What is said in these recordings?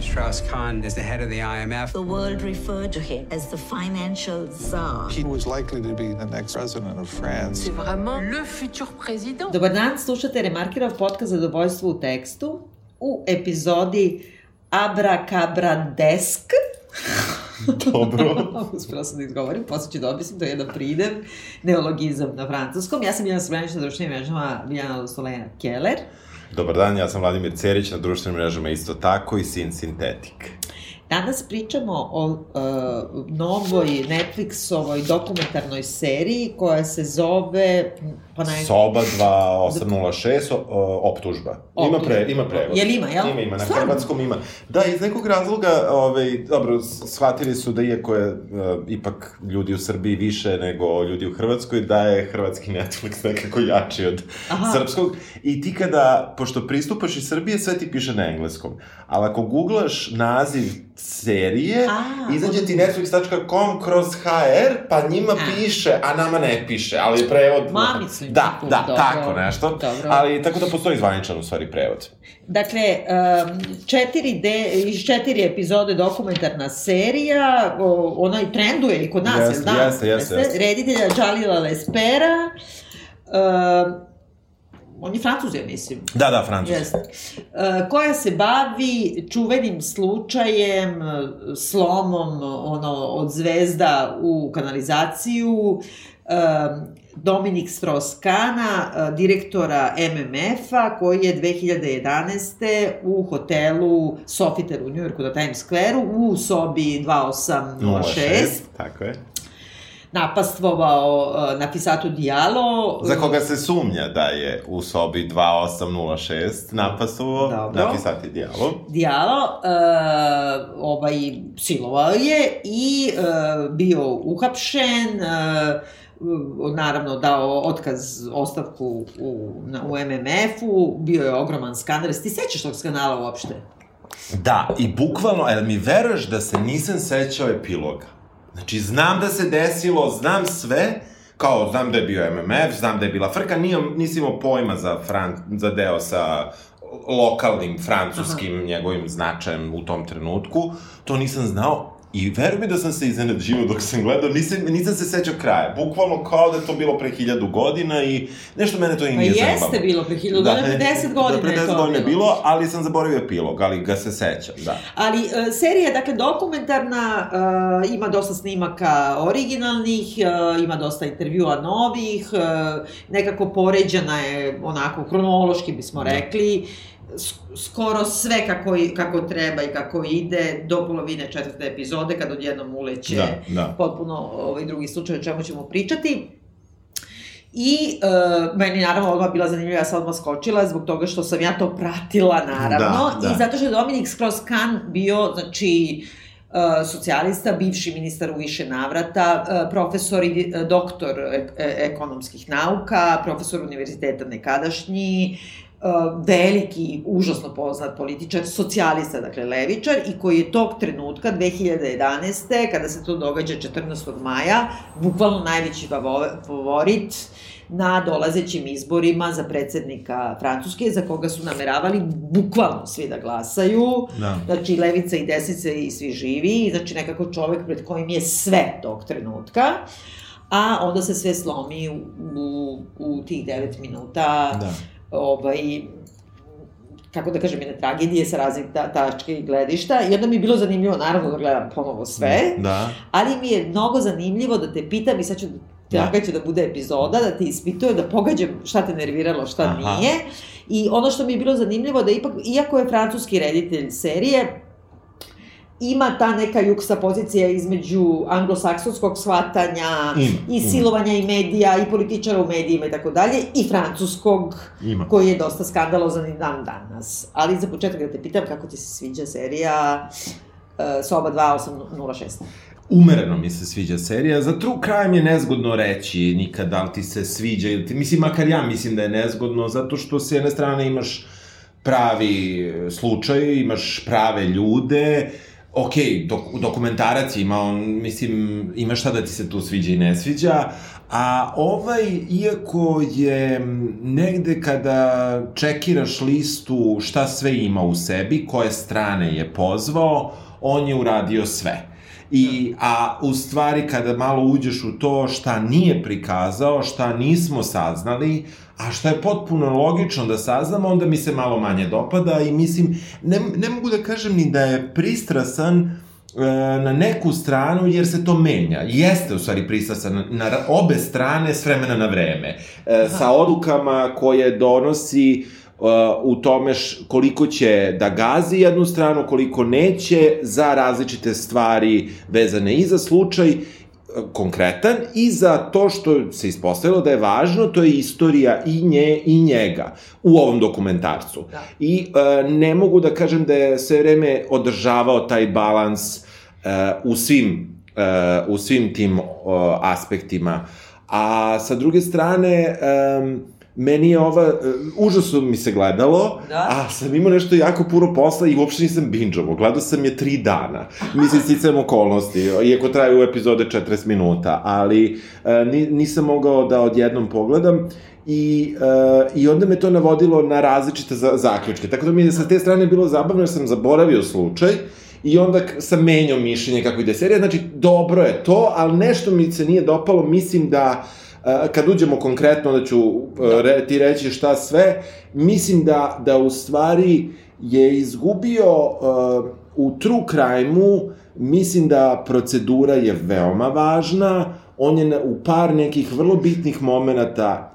Mr. Strauss-Kahn is the head of the IMF. The world referred to him as the financial czar. He was likely to be the next president of France. C'est vraiment le futur président. Dobar dan, slušate Remarkirov podcast Zadovoljstvo u tekstu u epizodi Abrakabradesk. Dobro. Uspela sam da izgovorim, posle ću da objasnim, to je jedan pridev, neologizam na francuskom. Ja sam Biljana Srbljanić na društvenim mrežama, Biljana Solena Keller. Dobar dan, ja sam Vladimir Cerić, na društvenim mrežama isto tako i Sin Sintetik. Danas pričamo o uh, novoj Netflixovoj dokumentarnoj seriji koja se zove... Pa naj... Soba 2806, o, o, optužba. Ima, pre, ima prevod. Jel ima, jel? Ima, ima, na Stvarno? hrvatskom ima. Da, iz nekog razloga, ovaj, dobro, shvatili su da iako je uh, ipak ljudi u Srbiji više nego ljudi u Hrvatskoj, da je hrvatski Netflix nekako jači od Aha. srpskog. I ti kada, pošto pristupaš iz Srbije, sve ti piše na engleskom. Ali ako googlaš naziv serije, A, izađe ti netflix.com kroz HR, pa njima A. piše, a nama ne piše, ali je prevod... Mamicu im Da, da, dobro. tako nešto. Dobro. Ali tako da postoji zvaničan u stvari prevod. Dakle, um, četiri de, iz četiri epizode dokumentarna serija, o, ona i trenduje i kod nas, Jeste, da? jeste, jeste, jeste. Reditelja Džalila Lespera, um, on je francuz, ja mislim. Da, da, francus. Jeste. E, koja se bavi čuvenim slučajem, e, slomom ono, od zvezda u kanalizaciju, e, Dominik Strauss-Kahna, e, direktora MMF-a, koji je 2011. u hotelu Sofitel u Njujorku na Times Square-u u sobi 2806 Tako je. Napastvovao e, na Fisatu Diallo. Za koga se sumnja da je u sobi 2806 napasuo Dobro. napisati dijalog. Dijalo, e, ovaj, silovao je i e, bio uhapšen, e, naravno dao otkaz, ostavku u, na, u MMF-u, bio je ogroman skandal. Ti sećaš tog skandala uopšte? Da, i bukvalno, jel mi veruješ da se nisam sećao epiloga? Znači, znam da se desilo, znam sve, kao, znam da je bio MMF, znam da je bila frka, nijam, nisi imao pojma za, Fran, za deo sa lokalnim francuskim Aha. njegovim značajem u tom trenutku, to nisam znao, I veruj mi da sam se iznenađivao dok sam gledao, nisam, nisam se sećao kraja. Bukvalno kao da je to bilo pre hiljadu godina i nešto mene to i Pa nije zanimalo. jeste bilo pre hiljadu godina, pre 10 godina da, pre je 10 to godina je bilo. bilo, ali sam zaboravio epilog, ali ga se sećam, da. Ali e, serija je dakle dokumentarna, e, ima dosta snimaka originalnih, e, ima dosta intervjua novih, e, nekako poređana je onako kronološki bismo rekli, s- skoro sve kako, i- kako treba i kako ide do polovine četvrte epizode kad odjednom uleće Da, da. potpuno ovaj drugi slučaj o čemu ćemo pričati. I e, meni naravno odmah bila zanimljiva, ja sam odmah skočila zbog toga što sam ja to pratila naravno Da, da. i zato što je Dominik Strauss-Kahn bio, znači, e, socijalista, bivši ministar u više navrata, e, profesor i e, doktor ekonomskih nauka, profesor univerziteta nekadašnji, veliki, užasno poznat političar, socijalista, dakle levičar, i koji je tog trenutka, 2011. kada se to događa 14. maja, bukvalno najveći favo- favorit na dolazećim izborima za predsednika Francuske, za koga su nameravali bukvalno svi da glasaju. Da. Znači, levica i desnice i svi živi, znači nekako čovek pred kojim je sve tog trenutka. A onda se sve slomi u, u, u tih 9 minuta. Da. Ovaj, kako da kažem, jedne tragedije sa raznih ta, tačke i gledišta. I onda mi je bilo zanimljivo, naravno, da gledam ponovo sve. Da. Ali mi je mnogo zanimljivo da te pitam i sad ću Da. da. će da bude epizoda, da te ispitujem, da pogađam šta te nerviralo, šta. Aha. nije. I ono što mi je bilo zanimljivo da ipak, iako je francuski reditelj serije, ima ta neka juksa pozicija između anglosaksonskog shvatanja Ima, i ima. silovanja i medija i političara u medijima i tako dalje i francuskog Ima. koji je dosta skandalozan i dan danas. Ali za početak da te pitam kako ti se sviđa serija uh, Soba 2806. Umereno mi se sviđa serija, za true crime je nezgodno reći nikad da li ti se sviđa ili ti, mislim, makar ja mislim da je nezgodno, zato što s jedne strane imaš pravi e, slučaj, imaš prave ljude, ok, dok, dokumentarac ima, on, mislim, ima šta da ti se tu sviđa i ne sviđa, A ovaj, iako je negde kada čekiraš listu šta sve ima u sebi, koje strane je pozvao, on je uradio sve. I, a u stvari kada malo uđeš u to šta nije prikazao, šta nismo saznali, a šta je potpuno logično da saznamo, onda mi se malo manje dopada i mislim, ne, ne mogu da kažem ni da je pristrasan, e, na neku stranu jer se to menja. Jeste u stvari pristrasan na, na obe strane s vremena na vreme. E, sa odlukama koje donosi uh, u tome š, koliko će da gazi jednu stranu, koliko neće za različite stvari vezane i za slučaj konkretan i za to što se ispostavilo da je važno, to je istorija i nje i njega u ovom dokumentarcu. Da. I e, ne mogu da kažem da je sve vreme održavao taj balans e, u svim e, u svim tim e, aspektima. A sa druge strane, e, meni je ova, uh, užasno mi se gledalo, da? a sam imao nešto jako puno posla i uopšte nisam binđovo. Gledao sam je tri dana. Mislim, sticam okolnosti, iako traju epizode 40 minuta, ali uh, nisam mogao da odjednom pogledam i, uh, i onda me to navodilo na različite za, zaključke. Tako da mi je sa te strane bilo zabavno jer sam zaboravio slučaj i onda sam menjao mišljenje kako ide serija. Znači, dobro je to, ali nešto mi se nije dopalo, mislim da uh, kad uđemo konkretno, da ću da. Re, ti reći šta sve, mislim da, da u stvari je izgubio uh, u true crime-u, mislim da procedura je veoma važna, on je u par nekih vrlo bitnih momenta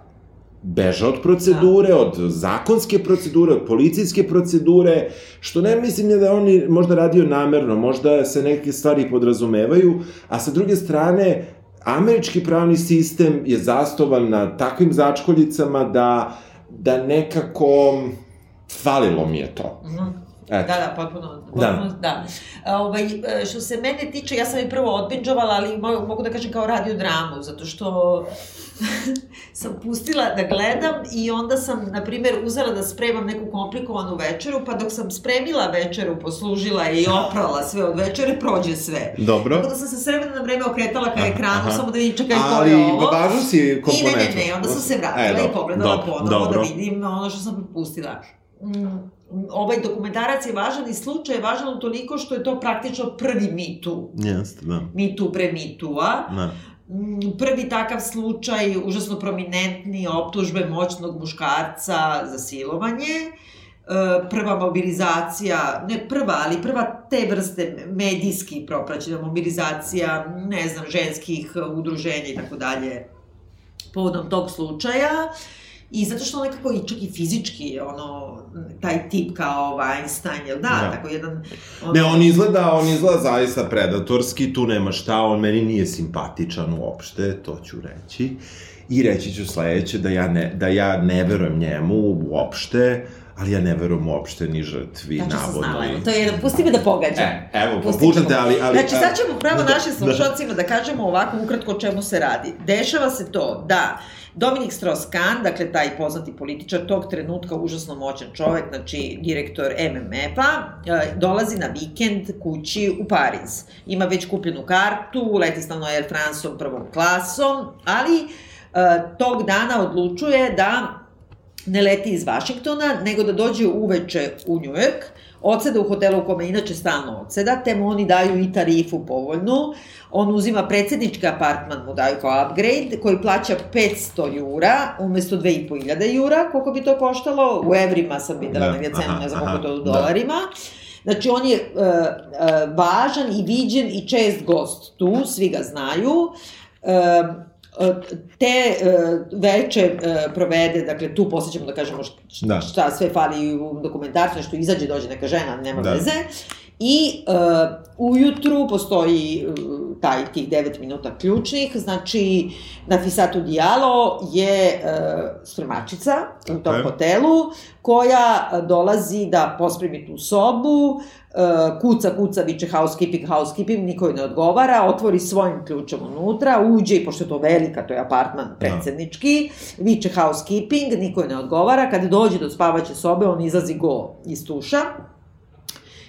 beža od procedure, da. od zakonske procedure, od policijske procedure, što ne mislim da je on možda radio namerno, možda se neke stvari podrazumevaju, a sa druge strane, američki pravni sistem je zastovan na takvim začkoljicama da, da nekako falilo mi je to. Mm -hmm. Eto. Da, da, potpuno, potpuno da. da. Ovaj, što se mene tiče, ja sam i prvo odbinđovala, ali mogu da kažem kao radio dramu, zato što sam pustila da gledam i onda sam, na primjer, uzela da spremam neku komplikovanu večeru, pa dok sam spremila večeru, poslužila i oprala sve od večere, prođe sve. Dobro. Tako da sam se s vremena na vreme okretala ka ekranu, aha. samo da vidim čekaj to je ovo. Ali važno si komponentu. I ne, ne, ne, onda sam se vratila e, i pogledala ponovo da vidim ono što sam propustila. Mm, ovaj dokumentarac je važan i slučaj je važan toliko što je to praktično prvi Too. Jeste, da. Too pre Me Too-a. Da prvi takav slučaj, užasno prominentni, optužbe moćnog muškarca za silovanje, e, prva mobilizacija, ne prva, ali prva te vrste medijski propraćena mobilizacija, ne znam, ženskih udruženja i tako dalje, povodom tog slučaja. I zato što on nekako i čak i fizički, ono, taj tip kao Weinstein, jel da, da. tako jedan... Ono... Ne, on izgleda, on izgleda zaista predatorski, tu nema šta, on meni nije simpatičan uopšte, to ću reći. I reći ću sledeće, da ja ne, da ja ne verujem njemu uopšte, ali ja ne verujem uopšte ni žrtvi, znači, navodno. Znači, to je pusti me da pogađam. E, evo, popuštam te, ali... ali znači, sad ćemo pravo da, našim slušalcima da. da kažemo ovako ukratko o čemu se radi. Dešava se to da Dominik Strauss-Kahn, dakle taj poznati političar, tog trenutka užasno moćan čovek, znači direktor MMF-a, e, dolazi na vikend kući u Pariz. Ima već kupljenu kartu, leti stalno Air France-om prvom klasom, ali e, tog dana odlučuje da ne leti iz Vašingtona, nego da dođe uveče u Njujork, odseda u hotelu u kome inače stalno odseda, te mu oni daju i tarifu povoljnu. On uzima predsednički apartman, mu daju kao upgrade, koji plaća 500 jura, umesto 2500 jura, koliko bi to koštalo, u evrima sam videla da, negdje cenu, ne znam koliko to u da. dolarima. Da. Znači, on je uh, uh, važan i viđen i čest gost tu, svi ga znaju. Uh, te uh, veče uh, provede, dakle tu posjećamo da kažemo šta, da. šta sve fali u dokumentarcu, nešto izađe, dođe neka žena, nema da. veze. I uh, ujutru postoji uh, taj tih 9 minuta ključnih, znači Nafisatu Diallo je uh, spremačica u tom hotelu koja dolazi da pospremi tu sobu, uh, kuca, kuca, viče housekeeping, housekeeping, niko ne odgovara, otvori svojim ključom unutra, uđe i pošto je to velika, to je apartman da. predsednički, viče housekeeping, niko ne odgovara, kada dođe do spavaće sobe, on izlazi go iz tuša,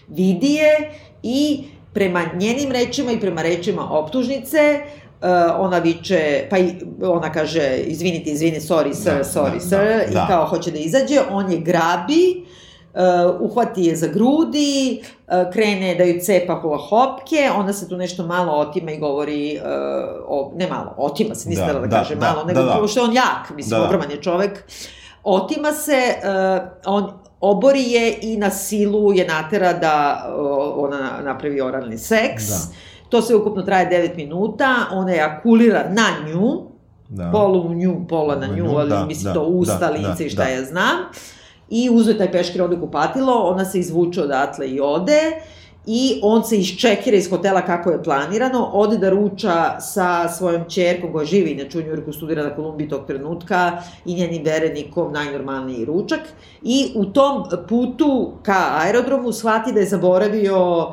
vidi je i prema njenim rečima i prema rečima optužnice, ona viče, pa i, ona kaže, izvinite, izvini, sorry sir, Da, sorry da, sir, da, i da. kao hoće da izađe, on je grabi, uh, uhvati je za grudi, uh, krene da ju cepa hula hopke, onda se tu nešto malo otima i govori, uh, o, ne malo, otima se, nisam Da, da, da, da, kažem da, malo, nego da, da. što je on jak, mislim, Da, da. ogroman je čovek, otima se, uh, on obori je i na silu je natera da uh, ona napravi oralni seks, Da. to sve ukupno traje 9 minuta, ona ejakulira na nju, Da. polu u nju, pola na Na nju, ali da, mislim da, to usta, da, lice da, i šta da. ja znam. I uzme taj peškir, ode kupatilo, ona se izvuče odatle i ode. I on se iščekira iz hotela kako je planirano, ode da ruča sa svojom čerkom koja živi, inače u Njujorku studira na Kolumbiji tog trenutka i njenim verenikom, najnormalniji ručak. I u tom putu ka aerodromu shvati da je zaboravio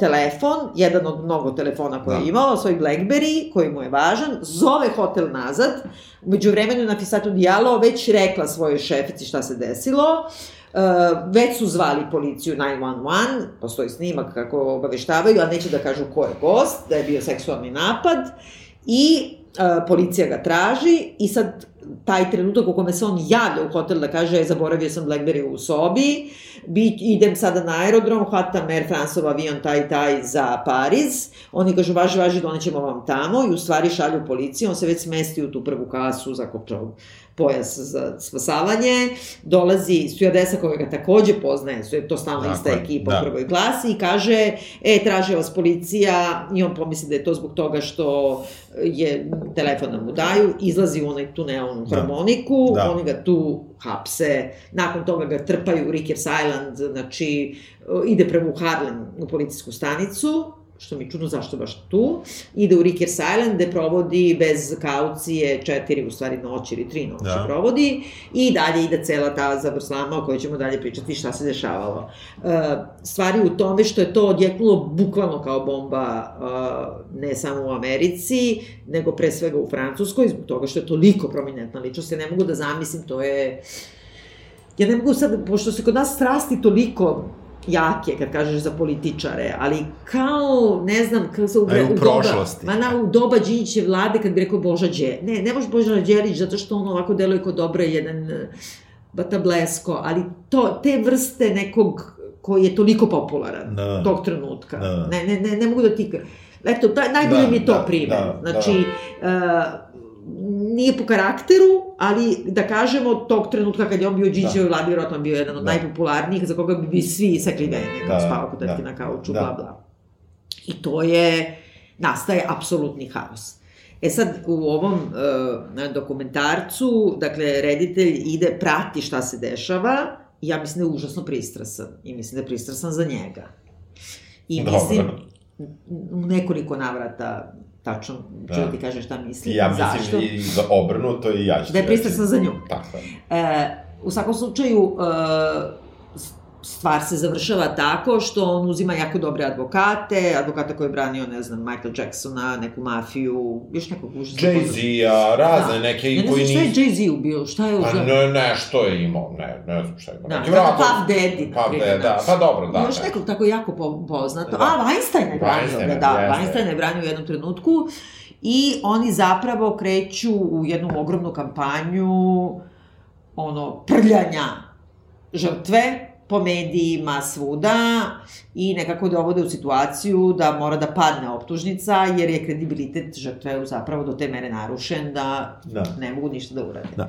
telefon, jedan od mnogo telefona koje Da. je imao, svoj Blackberry, koji mu je važan, zove hotel nazad, umeđu vremenu na Fisatu Dijalo već rekla svojoj šefici šta se desilo, Uh, već su zvali policiju 911, postoji snimak kako obaveštavaju, a neće da kažu ko je gost, da je bio seksualni napad, i uh, policija ga traži i sad taj trenutak u kome se on javlja u hotel da kaže zaboravio sam Blackberry u sobi, bi, idem sada na aerodrom, hvatam Air France-ov avion taj taj za Pariz, oni kažu važi, važi, donećemo vam tamo. I u stvari šalju policiju, on se već smesti u tu prvu kasu, zakopčao pojas za spasavanje, dolazi stewardesa koja ga takođe poznaje, su je to stalno Tako ista je, ekipa da. u prvoj klasi i kaže, e, traže vas policija. I on pomisli da je to zbog toga što je telefon nam mu daju, izlazi u onaj tu Da. harmoniku, Da. oni ga tu hapse, nakon toga ga trpaju u Rickers Island, znači ide prvo u Harlem u policijsku stanicu, što mi je čudno zašto baš tu, ide u Rickers Island gde provodi bez kaucije četiri, u stvari noći ili tri noći Da. provodi i dalje ide cela ta zavrzlama o kojoj ćemo dalje pričati šta se dešavalo. E, stvari u tome što je to odjeknulo bukvalno kao bomba e, ne samo u Americi, nego pre svega u Francuskoj, zbog toga što je toliko prominentna ličnost, ja ne mogu da zamislim, to je... Ja ne mogu sad, pošto se kod nas strasti toliko jake, kad kažeš za političare, ali kao, ne znam, kako se u, u doba, prošlosti. ma na, u doba Đinjiće vlade, kad bi rekao Boža Đe, ne, ne može Boža Đelić, zato što on ovako deluje kao dobro jedan eh, batablesko, ali to, te vrste nekog koji je toliko popularan Da. tog trenutka. Da. Ne, ne, ne, ne mogu da ti... Eto, taj, najbolje Da, mi je to da, primer. da, znači, uh, nije po karakteru, ali da kažemo tog trenutka kad je on bio Điđevo da. vladi, vjerojatno bio jedan od Da. najpopularnijih, za koga bi bi svi sekli vene, Da, spavao kod da, na kauču, da. bla, bla. I to je, nastaje apsolutni haos. E sad, u ovom uh, dokumentarcu, dakle, reditelj ide, prati šta se dešava, i ja mislim da je užasno pristrasan. I mislim da je pristrasan za njega. I Dobro. mislim, u nekoliko navrata, tačno, ću da ti kažem šta mislim, ja mislim zašto. i za obrnuto i ja ću Da je reći. za nju. Tako je. E, u svakom slučaju, e, stvar se završava tako što on uzima jako dobre advokate, advokata koji je branio, ne znam, Michael Jacksona, neku mafiju, još nekog užasno Jay-Z-a, razne Da. neke Ja ne koji znam šta je nisu... Jay-Z ubio, šta je Pa uzeo? ne, nešto je imao, ne, ne znam šta je imao. Da, Neki da, vratov- Puff Daddy, na primjer, da, da. pa dobro, da. Još da. nekog tako jako po, poznato. Da. A, Weinstein je branio Weinstein je, da, jeste. Weinstein je branio u jednom trenutku i oni zapravo kreću u jednu ogromnu kampanju ono, prljanja žrtve po medijima svuda i nekako dovode u situaciju da mora da padne optužnica jer je kredibilitet žrtve zapravo do te mere narušen da, Da. ne mogu ništa da urade. Da.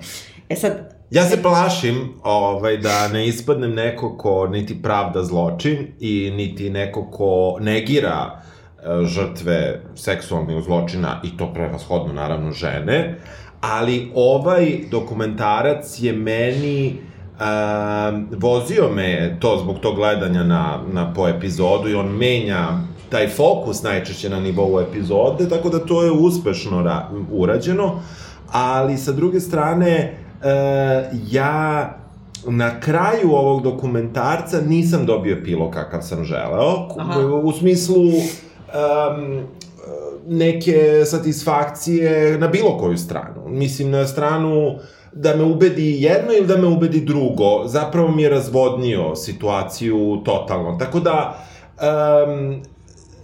E sad, Ja se plašim ovaj, da ne ispadnem neko ko niti pravda zločin i niti neko ko negira e, žrtve seksualnih zločina i to prevashodno naravno žene, ali ovaj dokumentarac je meni um, vozio me to zbog tog gledanja na, na po epizodu i on menja taj fokus najčešće na nivou epizode, tako da to je uspešno ra urađeno, ali sa druge strane e, ja na kraju ovog dokumentarca nisam dobio epilog kakav sam želeo, Aha. u smislu um, neke satisfakcije na bilo koju stranu. Mislim, na stranu da me ubedi jedno ili da me ubedi drugo. Zapravo mi je razvodnio situaciju totalno. Tako da, um,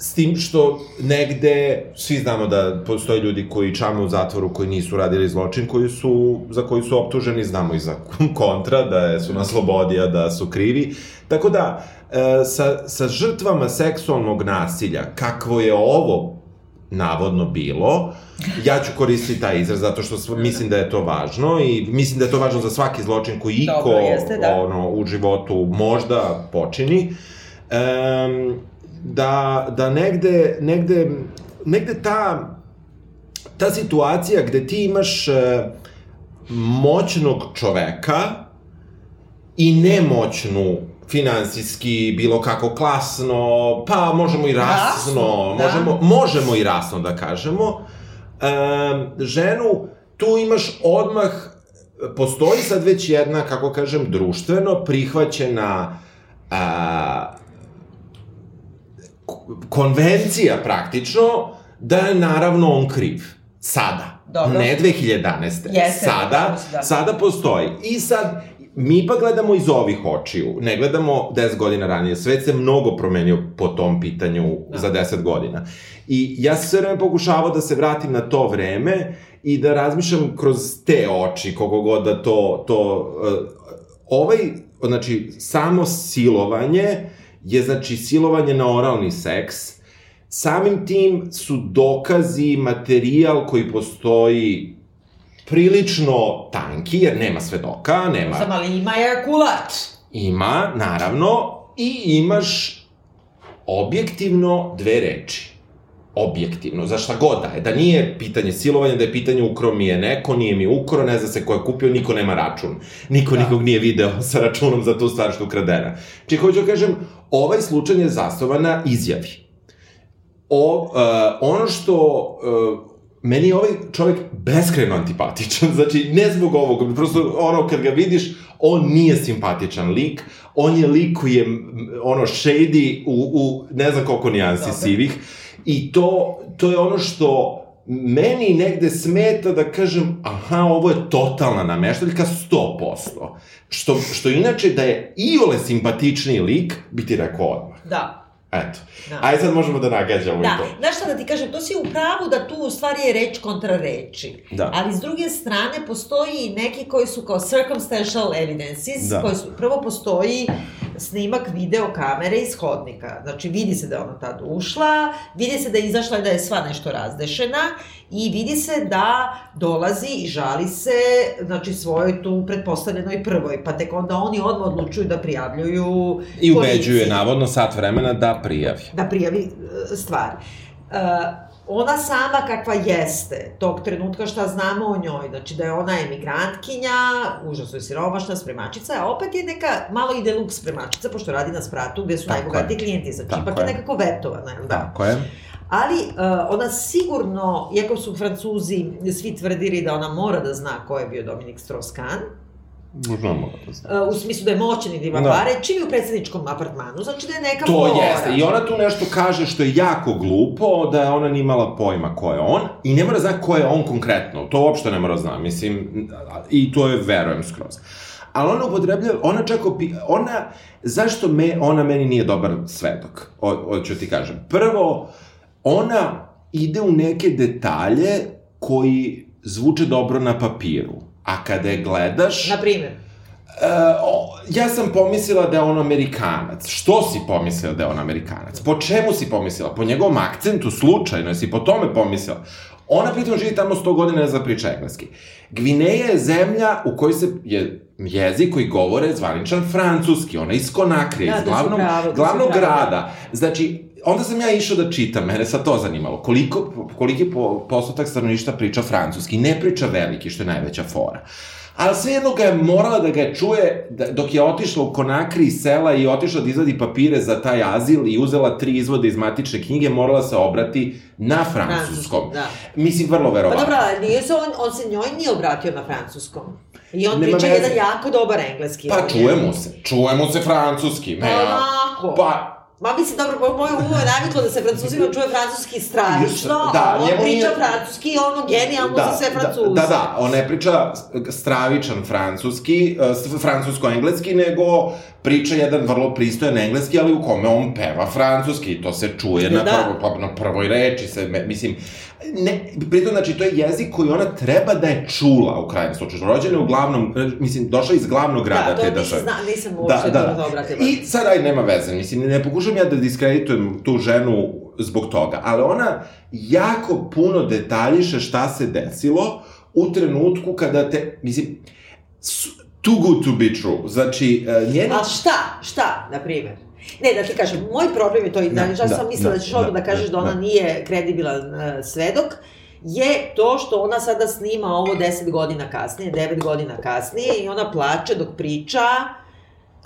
S tim što negde, svi znamo da postoje ljudi koji čame u zatvoru, koji nisu radili zločin, koji su, za koji su optuženi, znamo i za kontra, da su na slobodi, a da su krivi. Tako da, e, sa, sa žrtvama seksualnog nasilja, kakvo je ovo navodno bilo, ja ću koristiti taj izraz zato što mislim da je to važno i mislim da je to važno za svaki zločin koji iko Dobro, jeste, da. ono, u životu možda počini. Um, da, da negde, negde, negde ta, ta situacija gde ti imaš e, moćnog čoveka i nemoćnu finansijski, bilo kako klasno, pa možemo i rasno, Rasno, da. možemo, možemo i rasno da kažemo, e, ženu, tu imaš odmah, postoji sad već jedna, kako kažem, društveno prihvaćena a, konvencija praktično da je naravno on kriv. Sada. Dobro. Ne 2011. Jeste, sada, si, da. sada postoji. I sad, mi pa gledamo iz ovih očiju, ne gledamo 10 godina ranije. Svet se mnogo promenio po tom pitanju Da. za 10 godina. I ja sam sve vreme pokušavao da se vratim na to vreme i da razmišljam kroz te oči, kogo god da to, to uh, ovaj, znači, samo silovanje je, znači, silovanje na oralni seks, samim tim su dokazi, materijal koji postoji prilično tanki, jer nema svedoka, nema... Sam, ali ima ejakulat. Ima, naravno, i imaš objektivno dve reči. Objektivno, za šta god da je. Da nije pitanje silovanja, da je pitanje ukro mi je neko, nije mi ukro, ne zna se ko je kupio, niko nema račun. Niko Da. nikog nije video sa računom za tu stvar što ukradena. Či hoću da kažem, ovaj slučaj je zasnovan na izjavi. O, uh, ono što uh, meni je ovaj čovjek beskreno antipatičan, znači ne zbog ovog, prosto ono kad ga vidiš, on nije simpatičan lik, on je lik koji je ono shady u, u ne znam koliko nijansi Dobro. sivih i to, to je ono što meni negde smeta da kažem, aha, ovo je totalna nameštaljka 100%. Što, što inače da je iole simpatičniji lik, bi ti rekao odmah. Da. Eto. Da. Ajde sad možemo da nagađamo i Da, to. znaš šta da ti kažem, to si u pravu da tu u stvari je reč kontra reči. Da. Ali s druge strane postoji i neki koji su kao circumstantial evidences, Da. koji su, prvo postoji snimak video kamere iz hodnika. Znači vidi se da je ona tad ušla, vidi se da je izašla i da je sva nešto razdešena i vidi se da dolazi i žali se znači svojoj tu pretpostavljenoj prvoj, pa tek onda oni odmah odlučuju da prijavljuju I ubeđuje policiji navodno sat vremena da prijavi. da prijavi e, stvar. E, ona sama kakva jeste, tog trenutka šta znamo o njoj, znači da je ona emigrantkinja, užasno je siromašna, spremačica, a opet je neka malo i deluxe spremačica, pošto radi na spratu gde su Tako najbogatiji je. klijenti, znači Tako ipak je. je nekako vetovana, jel da? Tako je. Ali uh, ona sigurno, iako su Francuzi svi tvrdili da ona mora da zna ko je bio Dominik Strauss-Kahn, Možda mora da zna. uh, u smislu da je moćan i da ima Da. pare, je u predsjedničkom apartmanu, znači da je neka To fora. jeste. I ona tu nešto kaže što je jako glupo, da je ona nije imala pojma ko je on, i ne mora zna ko je on konkretno. To uopšte ne mora zna, mislim, i to je, verujem, skroz. Ali ona upotrebljava, ona čak opi, ona, zašto me, ona meni nije dobar svedok, hoću ti kažem. Prvo, ona ide u neke detalje koji zvuče dobro na papiru, a kada je gledaš... Na primjer. O, ja sam pomislila da je on Amerikanac. Što si pomislila da je on Amerikanac? Po čemu si pomislila? Po njegovom akcentu, slučajno, jesi po tome pomislila? Ona pritom živi tamo 100 godina ne zna priča engleski. Gvineja je zemlja u kojoj se je jezik koji govore zvaničan francuski, ona iz Konakrije, Da, iz si glavnog, pravo, to si glavnog pravo. grada. Znači, onda sam ja išao da čitam, mene sad to zanimalo, koliko, koliki po, postotak stanovništva priča francuski, ne priča veliki, što je najveća fora. Ali svejedno ga je morala da ga čuje da, dok je otišla u Konakri iz sela i otišla da izvadi papire za taj azil i uzela tri izvode iz matične knjige, morala se obrati na francuskom. Da. Mislim, vrlo Pa verovatno. dobro, ali nije se on, on se njoj nije obratio na francuskom. I on Nema priča veze. jedan jako dobar engleski. Pa čujemo se, čujemo se francuski. Ja- Onako. Pa, Ma mislim, dobro, po moje uvo je naviklo da se francuzima čuje francuski stravično, Da, on njemu priča nije- francuski ono genijalno za sve francuze. Da, da, da, on ne priča stravičan francuski, s- francusko-engleski, nego priča jedan vrlo pristojan engleski, ali u kome on peva francuski to se čuje na, Da. prvo, pa, na prvoj reči, se, mislim, ne, pritom, znači, to je jezik koji ona treba da je čula u krajnjem slučaju. Rođena je u glavnom, mislim, došla iz glavnog grada Da, to te države. zna, nisam uopšte da, da, da obratila. I sad, aj, nema veze, mislim, ne pokušam ja da diskreditujem tu ženu zbog toga, ali ona jako puno detaljiše šta se desilo u trenutku kada te, mislim, too good to be true, znači, e, njena... A šta, šta, na primjer? Ne, da ti kažem, moj problem je to, i da, Da, da, da, sam mislila da, da, ćeš odmah da, da, kažeš da, da, ona da. nije kredibilan uh, svedok, je to što ona sada snima ovo 10 godina kasnije, 9 godina kasnije i ona plače dok priča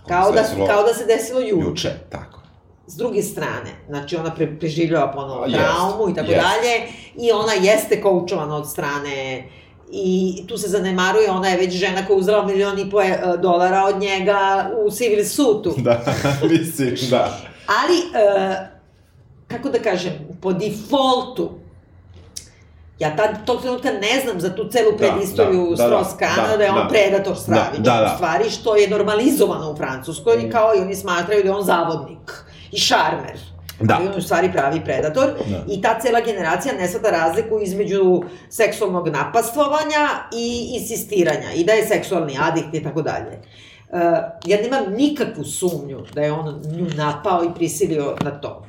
kao da, Desilo- kao da se desilo juče. Juče, tako. S druge strane, znači ona pre, preživljava ponovo traumu i tako dalje i ona jeste koučovana od strane i tu se zanemaruje, ona je već žena koja je uzela milion i po e, dolara od njega u civil sutu. Da, mislim, da. Ali, e, kako da kažem, po defaultu, ja tad, tog trenutka ne znam za tu celu predistoriju da, da, Strauss-Kahna, da, da, je on da. predator stravičan, Da, da, da. u stvari, što je normalizovano u Francuskoj, Mm. kao i oni smatraju da je on zavodnik i šarmer. Da. Ali on je u stvari pravi predator Da. i ta cela generacija ne svata razliku između seksualnog napastvovanja i insistiranja i da je seksualni adikt i tako dalje. Uh, ja nemam nikakvu sumnju da je on nju napao i prisilio na to.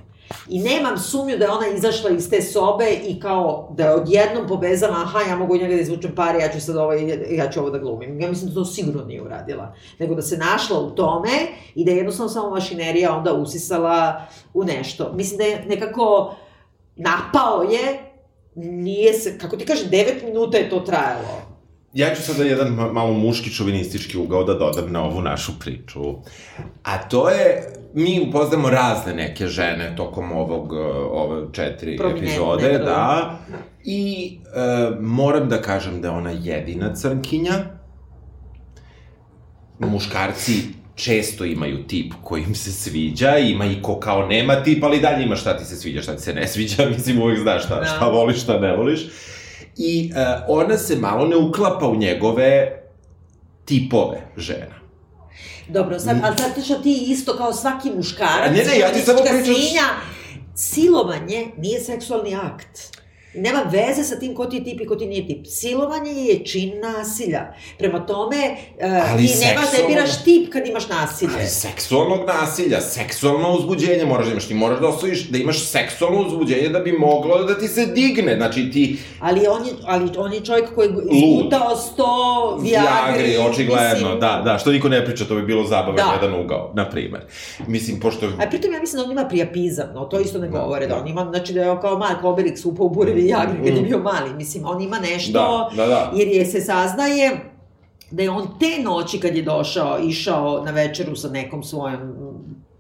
I nemam sumnju da je ona izašla iz te sobe i kao da je odjednom povezala, aha, ja mogu njega da izvučem pare, ja ću sad ovo, ja ću ovo da glumim. Ja mislim da to sigurno nije uradila. Nego da se našla u tome i da je jednostavno samo mašinerija onda usisala u nešto. Mislim da je nekako napao je, nije se, kako ti kaže, 9 minuta je to trajalo. Ja ću sada jedan ma- malo muški čovinistički ugao da dodam na ovu našu priču. A to je, mi upoznamo razne neke žene tokom ovog, e, ove četiri epizode, da. da. I e, moram da kažem da je ona jedina crnkinja. Muškarci često imaju tip koji im se sviđa, ima i ko kao nema tip, ali dalje ima šta ti se sviđa, šta ti se ne sviđa, mislim uvek znaš šta, Da. šta voliš, šta ne voliš. I e, ona se malo ne uklapa u njegove tipove žena. Dobro, sad, ali sad što ti isto kao svaki muškarac, Ne, ne, ja ti samo muška pričam- Svinja, silovanje nije seksualni akt. Nema veze sa tim ko ti je tip i ko ti nije tip. Silovanje je čin nasilja. Prema tome, uh, Ali ti nema, ne seksualno- biraš tip kad imaš nasilje. Ali seksualnog nasilja, seksualno uzbuđenje moraš da imaš, ti moraš da osvojiš, da imaš seksualno uzbuđenje da bi moglo da ti se digne, znači ti Ali on je, ali on je čovjek koji je izgutao sto Viagri. Viagri, očigledno, mislim, da, da, što niko ne priča, to bi bilo zabavan Da. jedan ugao, na primer. Mislim, pošto... A pritom ja mislim da on ima prijapizam, no to isto ne Da, govore, da, da. on ima, znači da je kao Mark Obelix upao u bure Viagri kad je Mm. bio mali, mislim, on ima nešto, Da, da, da. jer je se saznaje da je on te noći kad je došao, išao na večeru sa nekom svojom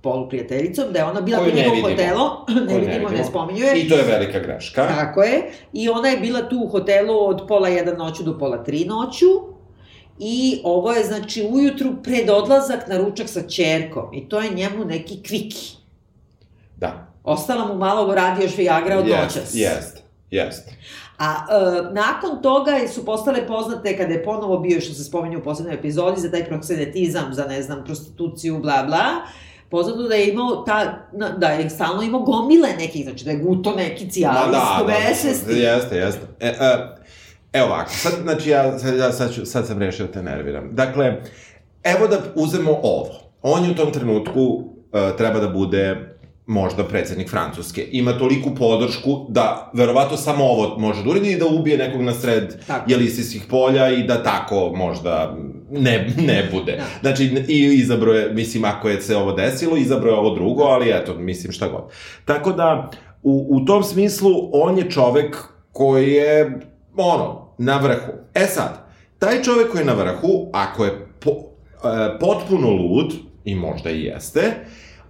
poluprijateljicom, da je ona bila Koju u njegovom vidimo. hotelu, ne Koju ne vidimo, ne vidimo. spominjuje, I to je velika greška. Tako je. I ona je bila tu u hotelu od pola jedan noću do pola tri noću. I ovo je, znači, ujutru pred odlazak na ručak sa čerkom. I to je njemu neki kviki. Da. Ostala mu malo radi još Viagra od noćas. Jest, jest. A e, nakon toga su postale poznate kada je ponovo bio, što se spominje u poslednjoj epizodi, za taj proksenetizam, za, ne znam, prostituciju, bla, bla. Poznato da je imao ta, da je stalno imao gomile nekih, znači da je guto neki cijalis, Ma da, besvesti. Jeste, jeste. E, e, evo ovako, sad, znači ja, sad, ja sad, ću, sad sam rešio da te nerviram. Dakle, evo da uzemo ovo. On je u tom trenutku e, treba da bude možda predsednik Francuske. Ima toliku podršku da verovato samo ovo može da uradi i da ubije nekog na sred Tako. jelisijskih polja i da tako možda ne, ne bude. Da. Znači, i izabro je, mislim, ako je se ovo desilo, izabro je ovo drugo, ali eto, mislim, šta god. Tako da, u, u tom smislu, on je čovek koji je, ono, na vrhu. E sad, taj čovek koji je na vrhu, ako je po, e, potpuno lud, i možda i jeste,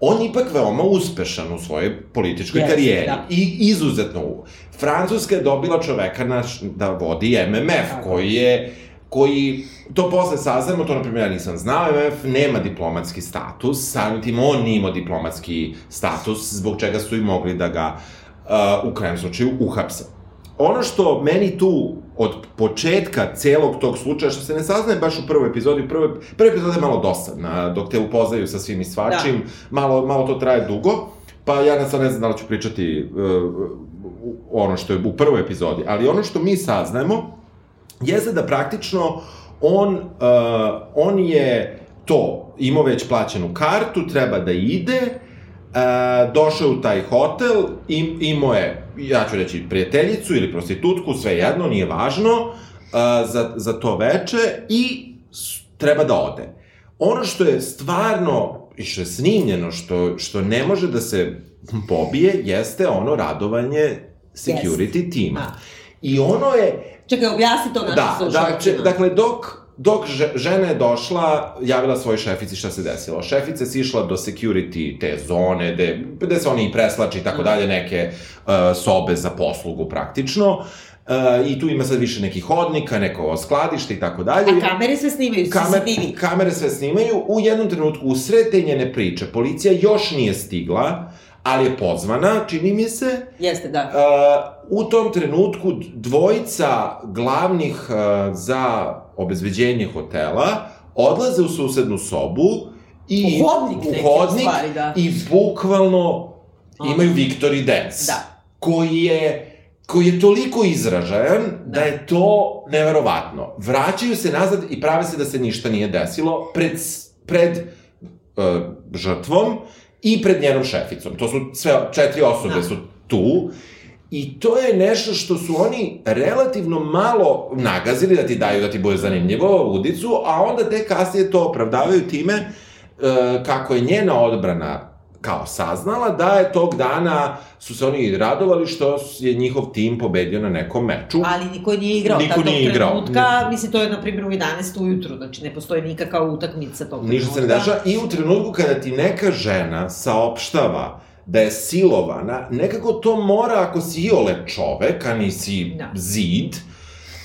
on je ipak veoma uspešan u svojoj političkoj Jeste, karijeri. da. I izuzetno u. Francuska je dobila čoveka naš, da vodi MMF, Tako. koji je koji, to posle saznamo, to na primjer ja nisam znao, MMF nema diplomatski status, samim tim on nije imao diplomatski status, zbog čega su i mogli da ga uh, u krajem slučaju uhapse. Ono što meni tu od početka celog tog slučaja, što se ne saznaje baš u prvoj epizodi, prve, prva epizoda je malo dosadna, dok te upoznaju sa svim i svačim, da. malo, malo to traje dugo, pa ja sad ne znam da li ću pričati uh, ono što je u prvoj epizodi, ali ono što mi saznajemo, jeste da praktično on, uh, on je to, imao već plaćenu kartu, treba da ide, uh, došao u taj hotel, im, imao je, ja ću reći, prijateljicu ili prostitutku, sve jedno, nije važno, uh, za, za to veče i treba da ode. Ono što je stvarno, i što je snimljeno, što, što ne može da se pobije, jeste ono radovanje security yes. tima. A. I ono je, Čekaj, objasni to našim da, slušalcima. Da, dakle, dok, dok žena je došla, javila svoj šefici šta se desilo. Šefica je sišla do security te zone, gde, gde se oni i preslači i tako dalje, neke uh, sobe za poslugu praktično. Uh, I tu ima sad više nekih hodnika, neko skladište i tako dalje. A kamere sve snimaju, Kamer, kamere sve snimaju. U jednom trenutku, u sred te njene priče, policija još nije stigla, ali je pozvana, čini mi se. Jeste, da. Uh, u tom trenutku dvojica glavnih uh, za obezbeđenje hotela odlaze u susednu sobu i u hodnik, u hodnik stvari, da. i bukvalno imaju Victory Dance. Da. Koji je koji je toliko izražajan da. da je to neverovatno. Vraćaju se nazad i prave se da se ništa nije desilo pred, pred uh, žrtvom i pred njenom šeficom. To su sve, četiri osobe da. su tu. I to je nešto što su oni relativno malo nagazili da ti daju da ti bude zanimljivo udicu, a onda te kasnije to opravdavaju time e, kako je njena odbrana kao saznala da je tog dana su se oni radovali što je njihov tim pobedio na nekom meču. Ali niko nije igrao. Niko nije igrao. Trenutka, mislim, to je, na primjer, u 11 ujutru, znači ne postoji nikakav utakmica tog trenutka. Ništa se ne dešava. I u trenutku kada ti neka žena saopštava da je silovana, nekako to mora, ako si iole čovek, a nisi da. zid,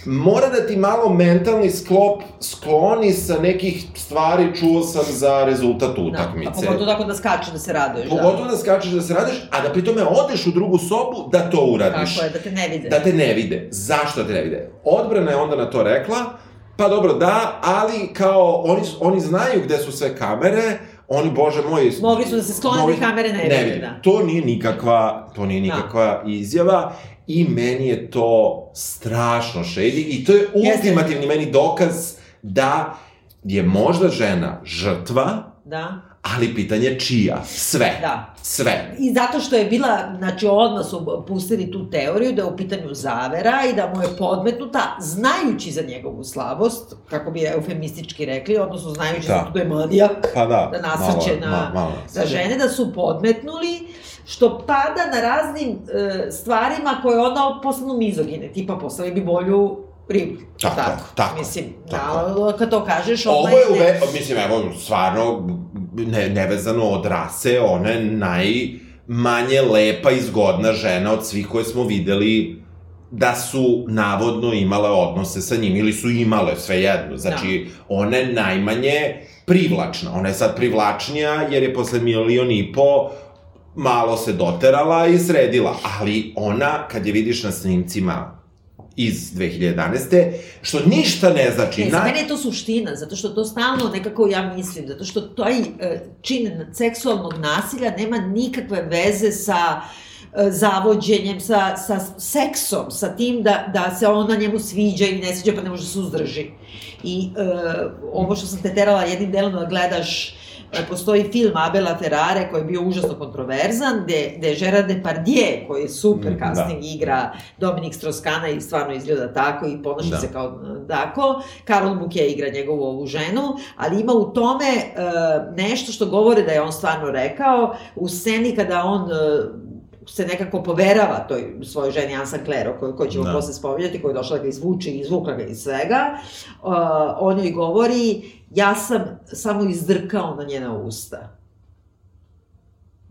mora da ti malo mentalni sklop skloni sa nekih stvari, čuo sam za rezultat utakmice. Da, a pogotovo tako da skače da se raduješ. Pogotovo da. da skačeš da se raduješ, a da pri tome odeš u drugu sobu da to uradiš. Tako je, da te ne vide. Da te ne vide. Zašto da te ne vide? Odbrana je onda na to rekla, pa dobro, da, ali kao oni, oni znaju gde su sve kamere, oni, bože moj... Mogli su da se sklone da kamere ne, ne vide, da. To nije nikakva, to nije da. nikakva da. izjava i meni je to strašno shady i to je ultimativni meni dokaz da je možda žena žrtva, da ali pitanje čija? Sve. Da. Sve. I zato što je bila, znači odmah su pustili tu teoriju da je u pitanju zavera i da mu je podmetnuta, znajući za njegovu slabost, kako bi eufemistički rekli, odnosno znajući da, da je manijak, pa da, da nasaće na, malo, malo. za žene, da su podmetnuli, što pada na raznim e, stvarima koje onda postanu mizogine, tipa postavili bi bolju ribu. Tako, tako. tako mislim, tako. Da, kad to kažeš, ovo je uve, mislim, evo, stvarno, ne, nevezano od rase, ona je najmanje lepa i zgodna žena od svih koje smo videli da su navodno imale odnose sa njim, ili su imale, sve jedno. Znači, da. ona je najmanje privlačna. Ona je sad privlačnija jer je posle milion i po malo se doterala i sredila. Ali ona, kad je vidiš na snimcima iz 2011. Što ništa ne znači. Ne, za mene je to suština, zato što to stalno nekako ja mislim, zato što taj e, čin seksualnog nasilja nema nikakve veze sa e, zavođenjem, sa, sa seksom, sa tim da, da se ona njemu sviđa ili ne sviđa pa ne može da se uzdrži. I e, ovo što sam te terala jednim delom da gledaš postoji film Abela Ferrare koji je bio užasno kontroverzan, gde, gde Gerard Depardieu, koji je super mm, casting da. igra Dominik Stroskana i stvarno izgleda tako i ponaša da. se kao e, tako. Karol Bouquet igra njegovu ovu ženu, ali ima u tome uh, nešto što govore da je on stvarno rekao. U sceni kada on uh, se nekako poverava toj svojoj ženi Ansa Klero, koju, koju ćemo da. posle spominjati, koja je došla da ga izvuče i izvukla ga iz svega, uh, on joj govori ja sam samo izdrkao na njena usta.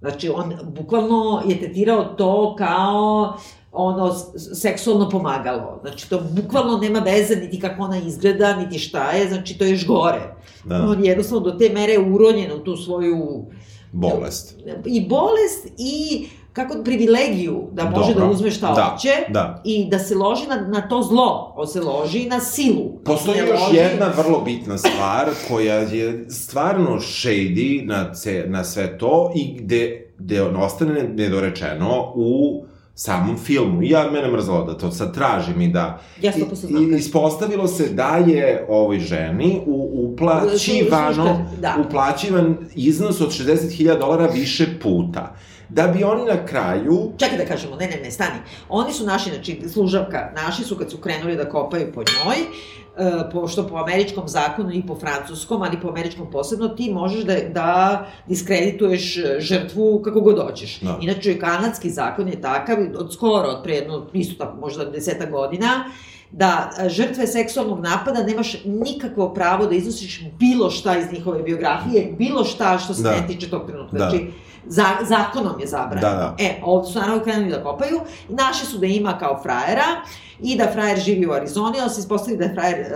Znači, on bukvalno je tetirao to kao ono, seksualno pomagalo. Znači, to bukvalno nema veze niti kako ona izgleda, niti šta je, znači, to je još gore. Da. On je jednostavno do te mere uronjen u tu svoju Bolest. i bolest i kako privilegiju da može Dobro. da uzme šta Da, hoće da. i da se loži na, na to zlo, on se loži na silu. Postoji Ne još loži- jedna vrlo bitna stvar koja je stvarno shady na, ce, na sve to i gde, gde on ostane nedorečeno u samom filmu. I ja, mene mrzalo da to sad tražim i da... Ja 100% znam I, da- i ispostavilo se da je ovoj ženi u, uplaćivano, da. uplaćivan iznos od 60.000 dolara više puta. Da bi oni na kraju Čekaj da kažemo, ne, ne, ne, stani. Oni su naši, znači, služavka, naši su kad su krenuli da kopaju po njoj, e, pošto po američkom zakonu i po francuskom, ali po američkom posebno, ti možeš da, da diskredituješ e, žrtvu kako god hoćeš. Da. Inače, kanadski zakon je takav, od skoro, od pre jedno, isto tako, možda deseta godina, da e, žrtve seksualnog napada nemaš nikakvo pravo da iznosiš bilo šta iz njihove biografije, bilo šta što se Da. ne tiče tog trenutka. Da. Znači, za, zakonom je zabranjeno. Da, da. E, ovde su naravno krenuli da kopaju, naši su da ima kao frajera i da frajer živi u Arizoni, ali se ispostavi da je frajer uh,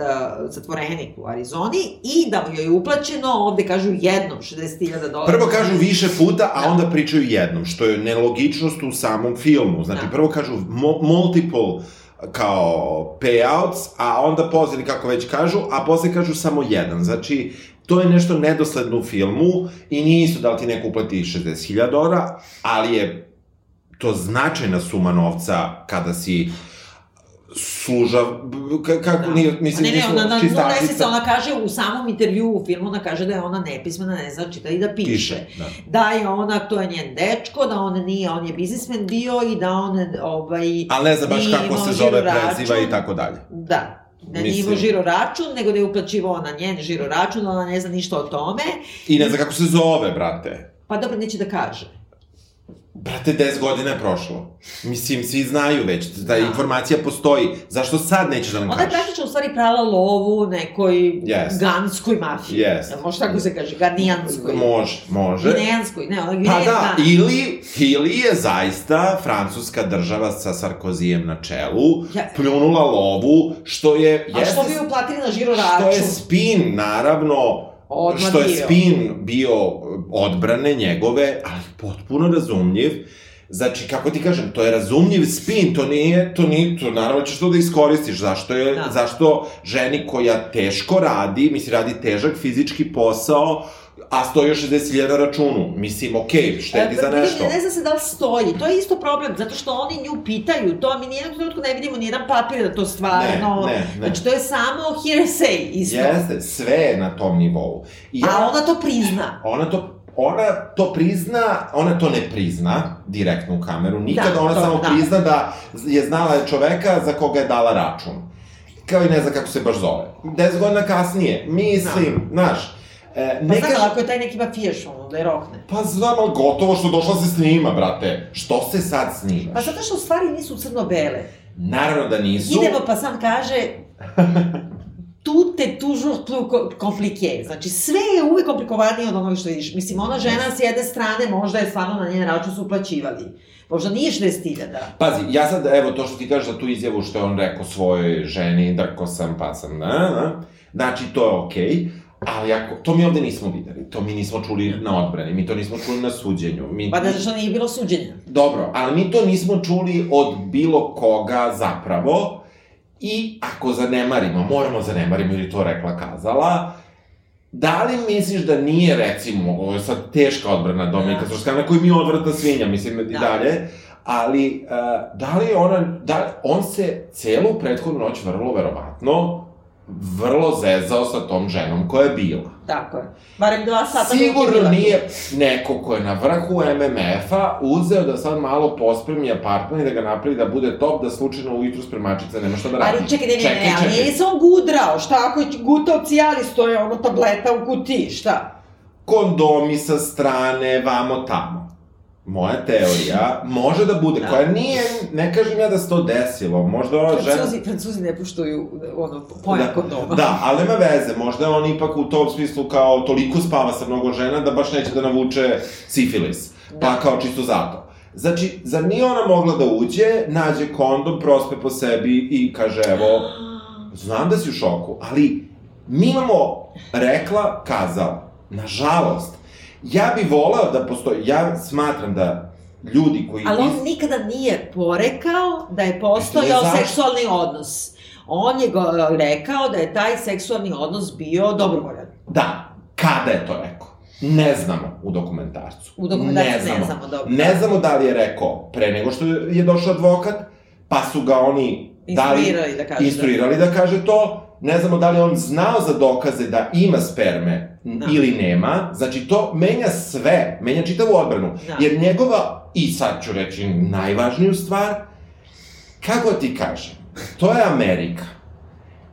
zatvorenik u Arizoni i da mu je uplaćeno, ovde kažu jednom 60.000 dolara. Prvo kažu više puta, a onda pričaju jednom, što je nelogičnost u samom filmu. Znači, Da. prvo kažu mo- multiple kao payouts, a onda ili kako već kažu, a posle kažu samo jedan. Znači, to je nešto nedosledno u filmu i nije isto da li ti neko uplati 60.000 dolara, ali je to značajna suma novca kada si služa, ka- kako, Da. nije, mislim, ne, ne, ona na nula čistačica. meseca, ona kaže u samom intervju u filmu, ona kaže da je ona nepismena, ne zna čita i da piše. Piše, da. Da je ona, to je njen dečko, da on nije, on je biznismen bio i da on, ovaj... Ali ne znam baš kako se zove, preziva i tako dalje. Da. Da nije Mislim- imao žiro račun, nego da je uplaćivao na njen žiro račun, ona ne zna ništa o tome. I ne znam kako se zove, brate. Pa dobro, neće da kaže. Brate, 10 godina je prošlo. Mislim, svi znaju već, da, Da. informacija postoji. Zašto sad nećeš da nam Ona je kažeš? praktično u stvari prala lovu nekoj Jest. ganskoj mafiji. Jest. Jel Može tako se kaže, ganijanskoj. Može, može. Ginejanskoj, ne, ona Pa da, ili, ili je zaista francuska država sa Sarkozijem na čelu Ja- pljunula lovu, što je... A što jeste- bi uplatili na žiro Što je račun? spin, naravno, Odmah što je spin bio odbrane njegove, ali potpuno razumljiv. Znači, kako ti kažem, to je razumljiv spin, to nije, to nije, to naravno ćeš to da iskoristiš, zašto je, Da. zašto ženi koja teško radi, misli, radi težak fizički posao, a stoji još 60.000 na računu. Mislim, okej, štedi E, za vidi, nešto. Ne zna se da li stoji. To je isto problem, zato što oni nju pitaju to, mi nijednog trenutku ne vidimo nijedan papir da to stvarno... Ne, ne, ne. Znači, to je samo hearsay isto. Jeste, sve je na tom nivou. I A ona to prizna. Ona to ona to prizna, ona to ne prizna direktno u kameru, nikada Da, ona to, samo da. prizna da je znala čoveka za koga je dala račun. Kao i ne zna kako se baš zove. 10 godina kasnije, mislim, znaš, e, Pa ne znam, kaže... ako je taj neki mafijaš, ono, da je rokne. Pa znam, ali gotovo što došla se snima, brate. Što se sad snima? Pa zato što u stvari nisu crno-bele. Naravno da nisu. Idemo pa sam kaže tout est toujours plus co- compliqué. Znači, sve je uvek komplikovanije od onoga što vidiš. Mislim, ona žena s jedne strane možda je stvarno na njen račun su uplaćivali. Možda nije 60.000. Pazi, ja sad, evo, to što ti kažeš za tu izjavu što je on rekao svojoj ženi, drko sam, pa sam, na, na, znači, to je okej, ali ako, to mi ovde nismo videli, to mi nismo čuli na odbrani, mi to nismo čuli na suđenju, mi, Pa da što nije bilo suđenja. Dobro, ali mi to nismo čuli od bilo koga zapravo, i ako zanemarimo, moramo zanemarimo ili to rekla kazala, Da li misliš da nije, recimo, ovo je sad teška odbrana Dominika Da. Stroskana, koji mi je odvrtna svinja, mislim, i Da. dalje, ali uh, da li ona, da on se celu prethodnu noć vrlo verovatno vrlo zezao sa tom ženom koja je bila. Tako je. Barem dva sata Sigurno nije neko ko je na vrhu MMF-a uzeo da sad malo pospremi apartman i da ga napravi da bude top, da slučajno ujutru spremačica nema šta da radi. Ali čekaj, ne, ne, Čekaj, ne, čekaj. nije se on gudrao, šta ako je gutao cijalis, to je ono tableta u kutiji, šta? kondomi sa strane, vamo tamo. Moja teorija može da bude, Da. koja nije, ne kažem ja da se to desilo, možda ova žena... Francuzi, Francuzi ne puštuju ono, pojam da, kondoma. Da, ali nema veze, možda on ipak u tom smislu kao toliko spava sa mnogo žena da baš neće da navuče sifilis. Pa Da. kao čisto zato. Znači, zar nije ona mogla da uđe, nađe kondom, prospe po sebi i kaže, evo, znam da si u šoku, ali mi imamo rekla, kazala. Nažalost, ja bi volao da postoji, ja smatram da ljudi koji... Ali on iz- nikada nije porekao da je postojao Zašto? seksualni odnos. On je go, rekao da je taj seksualni odnos bio dobrovoljan. Da, kada je to rekao? Ne znamo u dokumentarcu. U dokumentarcu ne znamo, dobro. Ne znamo da li je rekao pre nego što je došao advokat, pa su ga oni Instruirali da kaže instruirali da kaže to. Ne znamo da li on znao za dokaze da ima sperme Da. ili nema. Znači, to menja sve, menja čitavu odbranu. Da. Jer njegova, i sad ću reći najvažniju stvar, kako ti kažem, to je Amerika.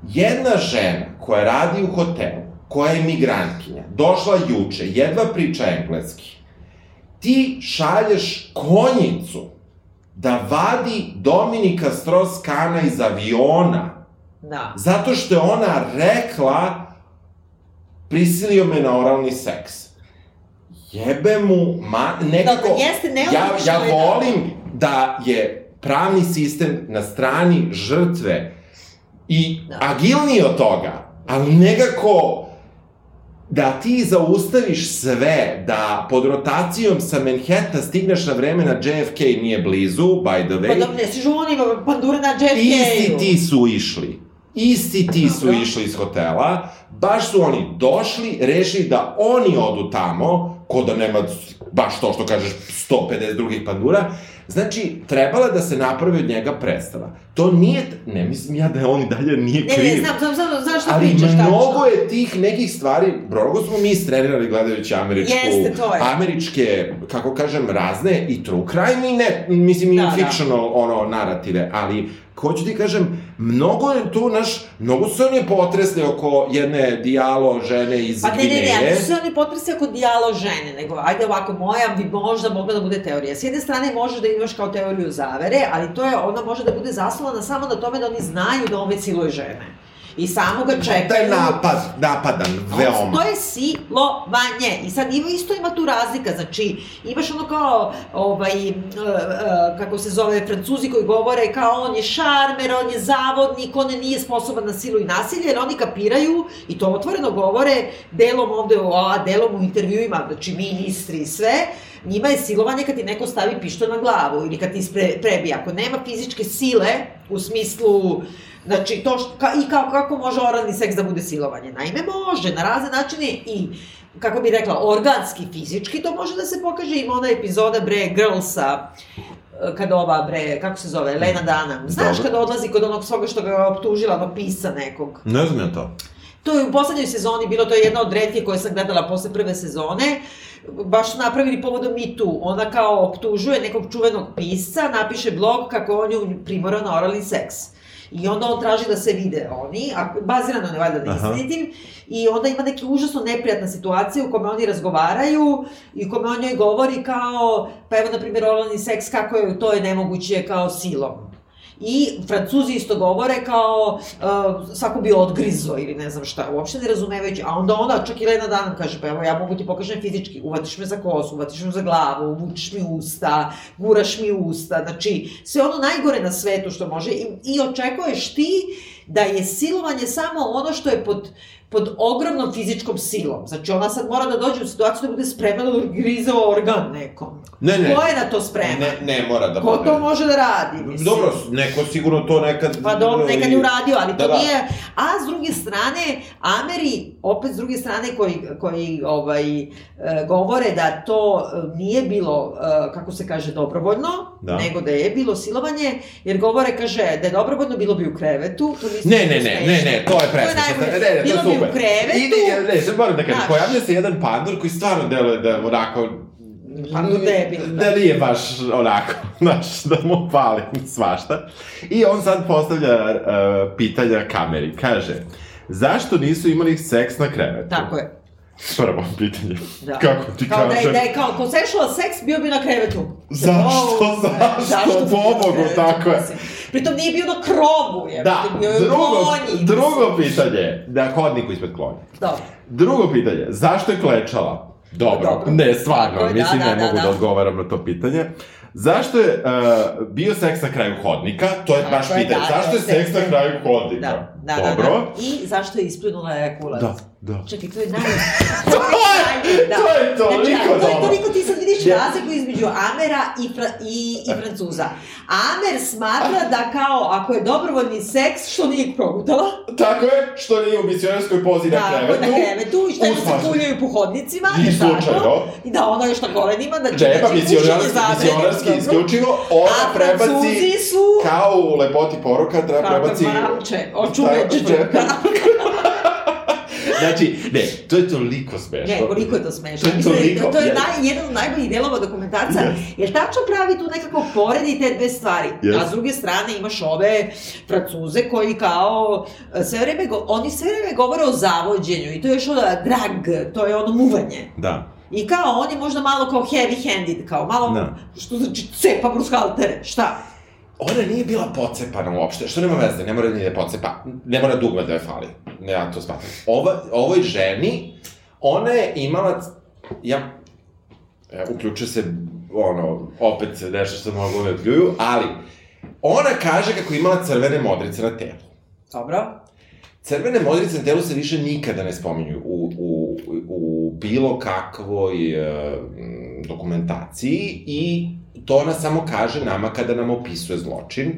Jedna žena koja radi u hotelu, koja je migrantkinja, došla juče, jedva priča engleski, ti šalješ konjicu da vadi Dominika Strauss-Kana iz aviona, Da. zato što je ona rekla prisilio me na oralni seks. Jebe mu, ma, nekako... Da, da jeste ja, nelogično ja je da- volim da je pravni sistem na strani žrtve i Da. agilniji od toga, ali nekako da ti zaustaviš sve, da pod rotacijom sa Manhattana stigneš na vreme na JFK nije blizu, by the way. Pa dobro, ne stižu oni, pandure na JFK-u. Isti ti su išli. Isti ti su išli iz hotela, baš su oni došli, rešili da oni odu tamo, ko da nema baš to što kažeš 150 drugih pandura, znači, trebala da se napravi od njega predstava. To nije, ne mislim ja da on i dalje nije Ne, kriv. ne, znam, znam, znam, znam što Ali pričaš tačno. mnogo je tih nekih stvari, mnogo smo mi istrenirali gledajući američku, Jeste, to je. američke, kako kažem, razne i true crime i ne, mislim i Da, da. fictional, ono, narative, ali hoću ti kažem, mnogo je tu naš, mnogo su oni potresli oko jedne dijalo žene iz Pa ne, ne, ne, Gvineje. ali su se oni potresi oko dijalo žene, nego ajde ovako, moja bi možda mogla da bude teorija. S jedne strane možeš da imaš kao teoriju zavere, ali to je, ona može da bude zasnovana samo na tome da oni znaju da on već siluje žene. I samo ga čekaju. Taj napad, napadan, veoma. To je silovanje. I sad ima, isto ima tu razlika, znači imaš ono kao, ovaj, uh, uh, kako se zove, francuzi koji govore kao on je šarmer, on je zavodnik, on nije sposoban na silu i nasilje, jer oni kapiraju i to otvoreno govore delom ovde, a delom u intervjuima, znači ministri i sve, njima je silovanje kad ti neko stavi pištolj na glavu ili kad ti spre, prebije. Ako nema fizičke sile, u smislu Znači, to što, ka, i kao, kako može oralni seks da bude silovanje? Naime, može, na razne načine i, kako bi rekla, organski, fizički, to može da se pokaže. Ima ona epizoda, bre, Girlsa, e, kad ova, bre, kako se zove, Lena Dunham. Znaš Dobro. kada odlazi kod onog svoga što ga je optužila, onog pisa nekog? Ne znam ja to. To je u poslednjoj sezoni bilo, to je jedna od redke koje sam gledala posle prve sezone, baš su napravili povodom Me Too. Ona kao optužuje nekog čuvenog pisca, napiše blog kako on ju primorao na oralni seks. I onda on traži da se vide oni, a bazirano je valjda na Aha. istinitim, i onda ima neke užasno neprijatna situacija u kome oni razgovaraju i u kome on njoj govori kao, pa evo, na primjer, oralni seks, kako je to je nemoguće kao silom. I Francuzi isto govore kao uh, svako bi odgrizo ili ne znam šta, uopšte ne razumevajući. A onda ona, čak i Lena Danan kaže, pa evo ja mogu ti pokažem fizički, uvatiš me za kosu, uvatiš me za glavu, vučiš mi usta, guraš mi usta, znači sve ono najgore na svetu što može i, i očekuješ ti da je silovanje samo ono što je pod, pod ogromnom fizičkom silom. Znači ona sad mora da dođe u situaciju da bude spremna da grize organ nekom. Ne, ne. Ko je na to spreman? Ne, ne mora da Ko to može da radi, mislim? Dobro, neko sigurno to nekad... Pa dobro, nekad je uradio, ali to Da, da. nije... A s druge strane, Ameri, opet s druge strane, koji, koji ovaj, e, govore da to e, nije bilo, e, kako se kaže, dobrovoljno, Da. nego da je bilo silovanje, jer govore, kaže, da je dobrovoljno, bilo bi u krevetu. To Ne, da ne, ne, smešno. ne, ne, to je najbolje. Ne, ne, to bilo je. U krevetu. Idi, ne, sad moram da kažem, pojavlja se jedan pandur koji stvarno deluje da onako... Pandur debil, da. Da nije baš onako, znaš, da mu pali svašta. I on sad postavlja uh, pitanja kameri. Kaže, zašto nisu imali seks na krevetu? Tako je. Prvo pitanje. Da. Kako ti kao Da kažem? je, da je kao consensual seks bio bi na krevetu. Zašto? Zašto? na Pobogu, tako je. mislim. Pritom nije bio na krovu, je. Da, drugo, drugo pitanje, da hodniku ispred klonja. Dobro. Drugo pitanje, zašto je klečala? Dobro, Dobro. ne, stvarno, da, mislim, da, ne da, mogu da, da. odgovaram na to pitanje. Zašto je uh, bio seks na kraju hodnika? To je Tako baš je, pitanje. da, Zašto to je seks na kraju hodnika? Da, da, da, Dobro. da. I zašto je ispljunula ejakulac? Da, da. Čekaj, to je naj... To je- da. to je toliko znači, to je toliko, ti sad vidiš Ja. razliku između Amera i, fra, i, i Francuza. Amer smatra da kao, ako je dobrovoljni seks, što nije progutala, Tako je, što nije u misionarskoj pozi na da, krevetu. na krevetu, i što se kuljaju po hodnicima, I tako? slučajno. I da ona još na kolenima, da će, da će pušenje misionarski, misionarski isključivo, ona A prebaci su... kao u lepoti poruka, treba Kako prebaci... mramče, očuve Tako, dždža. Znači, ne, to je toliko smešno. Ne, koliko je to smešno. To je Mislim, toliko, to je yes. naj, jedan od najboljih delova dokumentarca, Yes. jer tačno pravi tu nekako poredi te dve stvari. Yes. A s druge strane imaš ove francuze koji kao e, sve vreme, go, oni sve vreme govore o zavođenju i to je još ono drag, to je ono muvanje. Da. I kao, on je možda malo kao heavy-handed, kao malo, Da. što znači cepa brushaltere, šta? Ona nije bila pocepana uopšte, što nema veze, ne mora ni da pocepa, ne mora dugme da je fali, ne, ja to smatram. Ova, ovoj ženi, ona je imala, ja, e, uključuje se, ono, opet se nešto što mogu da pljuju, ali, ona kaže kako je imala crvene modrice na telu. Dobro. Crvene modrice na telu se više nikada ne spominju u, u, u bilo kakvoj e, m, dokumentaciji i to ona samo kaže nama kada nam opisuje zločin.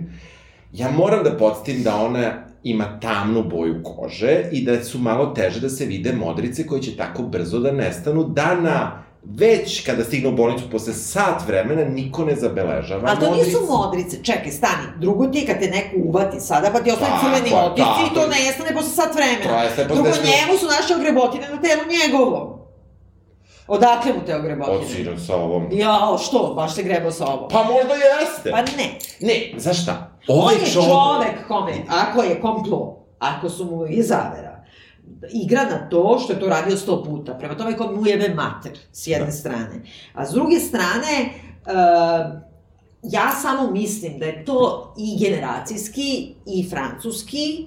Ja moram da podsjetim da ona ima tamnu boju kože i da su malo teže da se vide modrice koje će tako brzo da nestanu, da na već kada stignu u bolnicu posle sat vremena niko ne zabeležava A to modrice. nisu modrice, čekaj, stani. Drugo ti je kad te neko uvati sada, pa ti ostane Tako crveni je, otisci i to je. nestane posle sat vremena. To Drugo, njemu su naše ogrebotine na telu njegovom. Odakle mu te Od ogrebotine? sinu sa ovom. Jao, što? Baš se grebao sa ovom. Pa možda jeste. Pa ne. Ne, za šta? On Ovaj je čovek kome, ako je komplo, ako su mu iz zavera, igra na to što je to radio sto puta. Prema tome kao mu jebe mater, s jedne Da. strane. A s druge strane, uh, ja samo mislim da je to i generacijski, i francuski,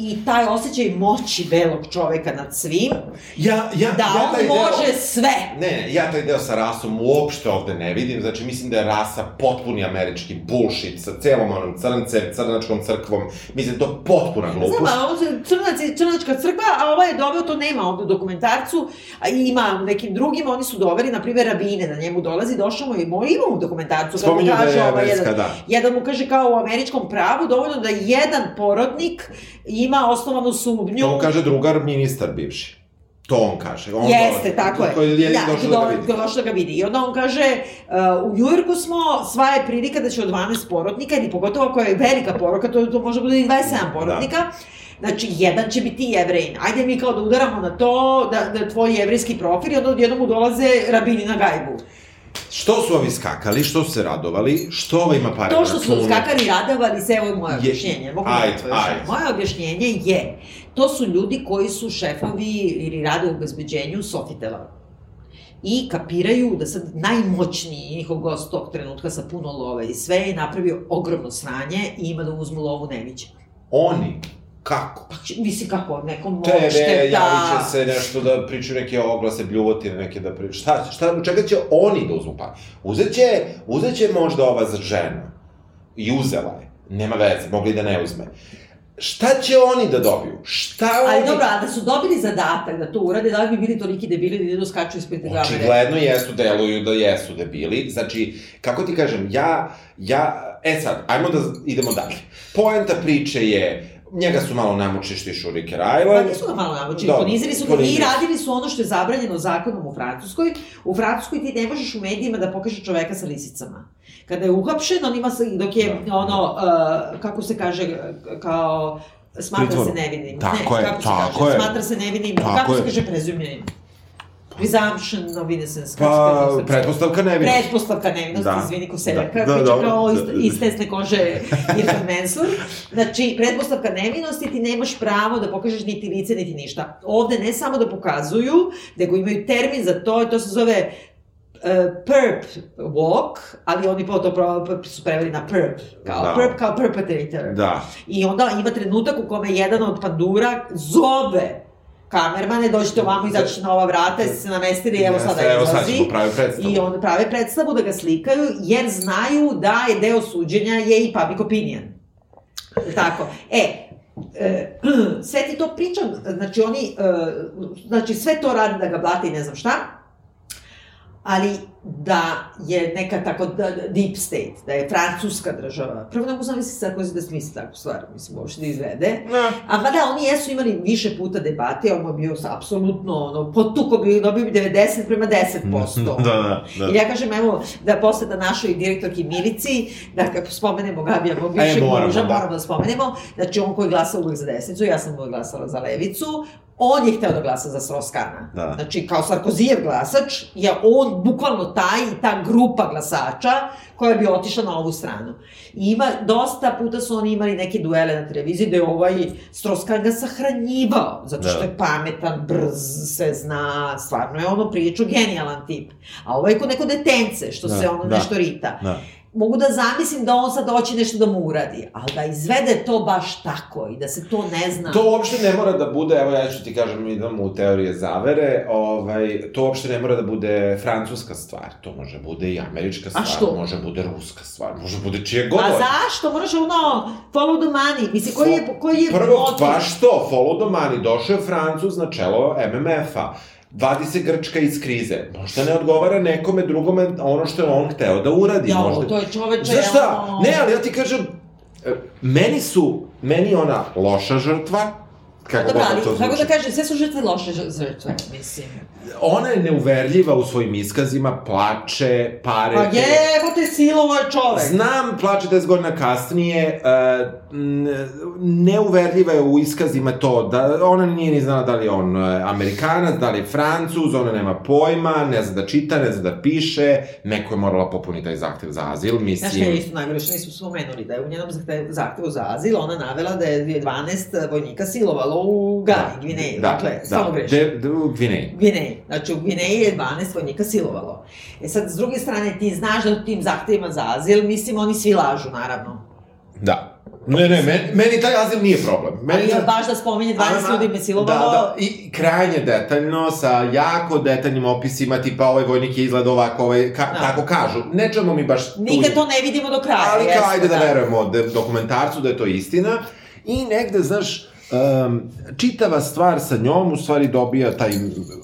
i taj osjećaj moći belog čoveka nad svim, Ja, ja, da ja on deo- može sve. Ne, ja taj deo sa rasom uopšte ovde ne vidim, znači mislim da je rasa potpuni američki bullshit sa celom onom crncem, crnačkom crkvom, mislim da je to potpuna glupost. Znam, ovo se crnac je crnačka crkva, a ovaj je doveo, to nema ovde u dokumentarcu, a ima nekim drugim, oni su doveli, na primjer, rabine, na njemu dolazi, došao mu i moj ima u dokumentarcu, mu Spominju da kaže je ovaj jedan, da. jedan mu kaže kao u američkom pravu, dovoljno da jedan porodnik ima osnovanu sumnju. To kaže drugar ministar bivši. To on kaže. On Jeste, dolazi, tako je. Koji je da, došao da ga vidi. došao da ga vidi. I onda on kaže, uh, u Njujorku smo, sva je prilika da će od 12 porodnika, ili pogotovo ako je velika poroka, to, to može bude i 27 porodnika, Znači, jedan će biti jevrejin. Ajde mi kao da udaramo na to, da, da tvoj jevrejski profil, i onda odjednom mu dolaze rabini na gajbu. Što su ovi skakali, što su se radovali, što ova ima pare To što su skakali radovali se, evo je moje Je- objašnjenje. Mogu ajde, da to još- ajde. Moje objašnjenje je, to su ljudi koji su šefovi ili rade u bezbeđenju Sofitela. I kapiraju da sad najmoćniji njihov gost tog trenutka sa puno love i sve je napravio ogromno sranje i ima da uzmu lovu neviđa. Oni. Kako? Pa misli kako, nekom TV, odšteta... javit će se nešto da pričaju neke oglase, bljuvotine neke da pričaju. Šta, će- šta, u čega će oni da uzmu par? Uzet će, uzet će možda ova za žena. I uzela je. Nema veze, mogli da ne uzme. Šta će oni da dobiju? Šta oni... Ali dobro, a da su dobili zadatak da to urade, da li bi bili toliki debili da idu skaču ispred te kamere? Očigledno jesu, deluju da jesu debili. Znači, kako ti kažem, ja, ja, e sad, ajmo da idemo dalje. Poenta priče je, njega su malo namučili što je Shuriken Pa Island. nisu ga malo navučili, Dobro, ponizili su ga i radili su ono što je zabranjeno zakonom u Francuskoj. U Francuskoj ti ne možeš u medijima da pokažeš čoveka sa lisicama. Kada je uhapšen, on ima, se- dok je Da. ono, uh, kako se kaže, kao, smatra se nevinim. Tako ne, je, kako se tako kaže, je. smatra se nevinim, Tako kako se je. kaže presumption? Presumption of innocence. se Pa, pretpostavka nevinosti. Pretpostavka nevinosti, Da. izvini ko severka, Da, da, da, dobro, kao da, iz, da. iz tesne kože Irfan Mensur. Znači, pretpostavka nevinosti, ti nemaš pravo da pokažeš niti lice, niti ništa. Ovde ne samo da pokazuju, nego imaju termin za to, to se zove uh, perp walk, ali oni po to pro, su preveli na perp, kao Da. perp kao perpetrator. Da. I onda ima trenutak u kome jedan od pandura zove kamermane, dođite ovamo, izađete na ova vrata, jeste se namestili, evo sada Evo sad izlazi. ćemo pravi predstavu. I onda prave predstavu da ga slikaju, jer znaju da je deo suđenja je i public opinion. Tako. E, e, sve ti to pričam, znači oni, e, znači sve to radi da ga blate i ne znam šta, ali da je neka tako da, deep state, da je francuska država. Prvo ne mogu zamisliti Sarkozy da smisli takvu stvar, mislim, uopšte da izvede. Ne. A pa da, oni jesu imali više puta debate, on mu je bio apsolutno, ono, potuko bi, dobio bi 90 prema 10%. Da, da, da. I ja kažem, evo, da posle da našoj direktorki Milici, da kako spomenemo Gabija, mog E, bivšeg moramo, muža, da. moramo da spomenemo, znači on koji glasa uvek za desnicu, ja sam uvek glasala za levicu, on je hteo da glasa za Sroskana. Da. Znači, kao Sarkozijev glasač, je on bukvalno taj i ta grupa glasača koja bi otišla na ovu stranu. I ima, dosta puta su oni imali neke duele na televiziji da je ovaj Stroskan ga sahranjivao, zato što Da. je pametan, brz, sve zna, stvarno je ono priču, genijalan tip. A ovaj je ko neko detence, što Da, se ono da. nešto rita. Da. Mogu da zamislim da on sad hoće nešto da mu uradi, ali da izvede to baš tako i da se to ne zna. To uopšte ne mora da bude, evo ja ću ti kažem, idemo u teorije zavere, ovaj, to uopšte ne mora da bude francuska stvar, to može bude i američka stvar, što? može bude ruska stvar, može bude čije god. Pa zašto? Moraš ono, follow the money. Mislim, koji je, koji je Prvo, motiv? baš to, follow the money, došao je Francuz na čelo MMF-a, vadi se Grčka iz krize. Možda ne odgovara nekome drugome ono što je on hteo da uradi. Ja, možda... to je čoveče, Znaš šta? ono- Ne, ali ja ti kažem, e, meni su, meni ona loša žrtva, kako Dobro, ali, da to kako zvuči. da kažem, sve su žrtve loše žrtve, mislim. Ona je neuverljiva u svojim iskazima, plače, pare. Pa jebote, silovo je čovek. Znam, plače 10 godina kasnije, uh, neuverljiva je u iskazima to, da ona nije ni znala da li je on e, Amerikanac, da li je Francuz, ona nema pojma, ne zna da čita, ne zna da piše, neko je morala popuniti taj zahtev za azil, Znaš mislim... je isto najgore što nismo spomenuli, da je u njenom zahte- zahtevu za azil ona navela da je 12 vojnika silovalo u Gani, Gvineji, da, dakle, da, stvarno grešim. de, de, u Gvineji. Gvineji. Znači, u Gvineji je 12 vojnika silovalo. E sad, s druge strane, ti znaš da u tim zahtevima za azil, mislim, oni svi lažu, naravno. Da. Ne, ne, meni, meni taj azil nije problem. Meni Ali je- baš da spominje 12 Ana- ljudi me silovalo, Da, da, i krajnje detaljno, sa jako detaljnim opisima, tipa ovaj vojnik je izgleda ovako, ovaj, ka, Da. tako kažu. Ne čemu mi baš... nikad to ne vidimo do kraja. Ali kao, ajde da verujemo da, dokumentarcu da je to istina. I negde, znaš, um, čitava stvar sa njom u stvari dobija taj,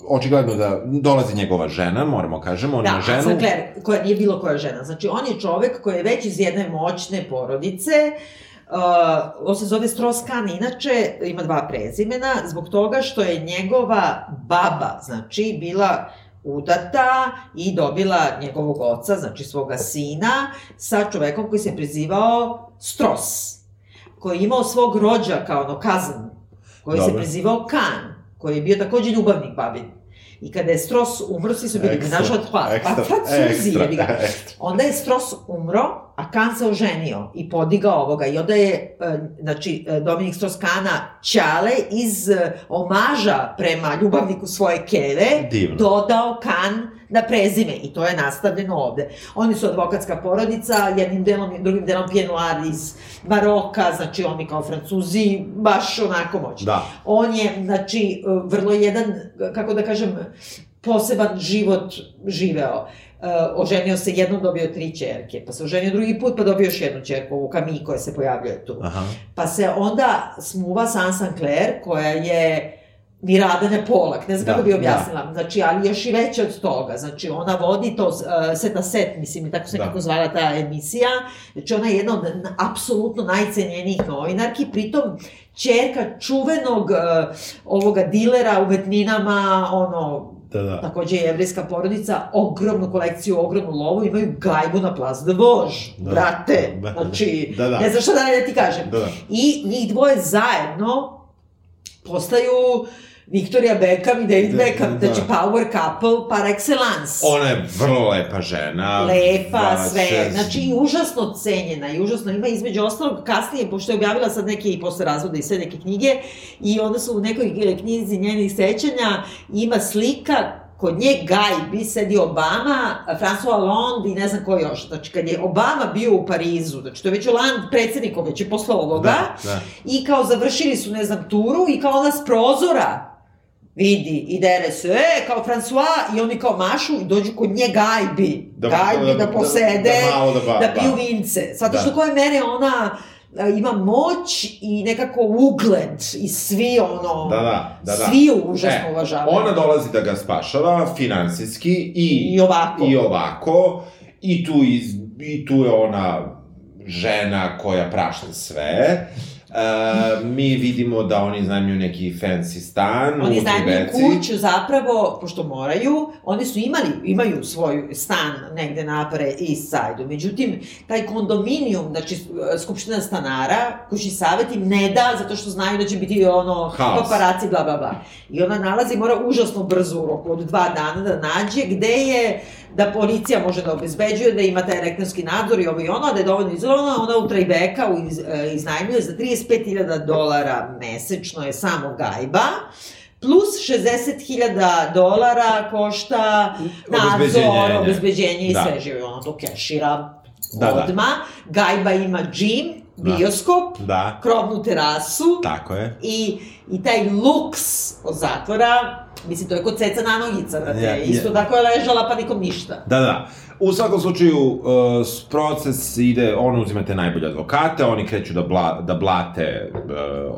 očigledno da dolazi njegova žena, moramo kažemo, on Da, ima ženu. Sinclair, koja nije bilo koja žena. Znači, on je čovek koji je već iz jedne moćne porodice, Uh, on se zove Strauss-Kahn, inače ima dva prezimena, zbog toga što je njegova baba, znači, bila udata i dobila njegovog oca, znači svoga sina, sa čovekom koji se prezivao Stross, koji je imao svog rođaka, ono, kazan, koji se Dobro. prezivao Kahn, koji je bio takođe ljubavnik babin. I kada je Stross umro, svi su bili Ekstra, menaž od hvala. Pa francuzi, ekstra. Onda je Stross umro, a Kahn se oženio i podigao ovoga. I onda je, e, znači, e, Dominik Stross-Kana Ćale iz e, omaža prema ljubavniku svoje keve Divno. dodao Kahn na prezime i to je nastavljeno ovde. Oni su advokatska porodica, jednim delom, drugim delom Pienoir iz Maroka, znači oni kao francuzi, baš onako moćni. Da. On je, znači, vrlo jedan, kako da kažem, poseban život živeo. Uh, oženio se jednom, dobio tri čerke, pa se oženio drugi put, pa dobio još jednu čerku, ovu Camille koja se pojavljuje tu. Aha. Pa se onda smuva sa Anne Sinclair, koja je Miradane Polak, ne znam Da, kako bi objasnila, znači, ali još i veće od toga, znači, ona vodi to uh, set na set, mislim, tako se Da. nekako zvala ta emisija, znači, ona je jedna od apsolutno najcenjenijih novinarki, pritom, čerka čuvenog uh, ovoga dilera umetninama, ono, Da, da. takođe je jevrijska porodica, ogromnu kolekciju, ogromnu lovu, imaju gajbu na Place de Vosges, Da. brate, Da. znači, Da, da. ne znam šta da ne da ti kažem. Da, da. I njih dvoje zajedno postaju Victoria Beckham i David Da, Beckham, da. znači power couple par excellence. Ona je vrlo lepa žena. Lepa, vaše- sve, znači i užasno cenjena i užasno ima između ostalog kasnije, pošto je objavila sad neke i posle razvoda i sve neke knjige i onda su u nekoj knjizi njenih sećanja ima slika kod nje gajbi sedi Obama, François Hollande i ne znam ko još. Znači, kad je Obama bio u Parizu, znači to je već Hollande predsednikov, već je posle ovoga, Da, da. i kao završili su, ne znam, turu i kao ona s prozora vidi, ide RSE, e, kao François, i oni kao mašu i dođu kod nje gajbi. Da- gajbi da, da- da- posede, da malo da ba- da piju ba. vince. Zato Da. što koje mene ona a, ima moć i nekako ugled i svi ono... Da, da, da, da. Svi užasno E, uvažavaju. Ona dolazi da ga spašava finansijski i... I ovako. I ovako. I tu, iz, I tu je ona žena koja prašta sve. E, mi vidimo da oni iznajmljuju neki fancy stan Oni u iznajmljuju Tribeci. kuću zapravo, pošto moraju, oni su imali, imaju svoj stan negde na Upper East Side-u. Međutim, taj kondominijum, znači skupština stanara, kući savjet im ne da, zato što znaju da će biti ono, Haos. paparaci, bla, bla, bla. I ona nalazi, mora užasno brzo u roku od dva dana da nađe gde je da policija može da obezbeđuje, da ima taj elektronski nadzor i ovo i ono, da je dovoljno izolovana, ona u Trajbeka u iz, e, iznajmljuje za 35.000 dolara mesečno je samo gajba, plus 60.000 dolara košta nadzor, Obezbeđenje. i Da. sve žive, ona to kešira Da, da. odma. Gajba ima džim, Da. Bioskop, Da, krovnu terasu, tako je. i, i taj luks od zatvora, mislim, to je kod ceca nanogica, brate, Je, je. isto tako je ležala, pa nikom ništa. Da, da. U svakom slučaju, uh, proces ide, on uzima te najbolje advokate, oni kreću da, bla, da blate uh,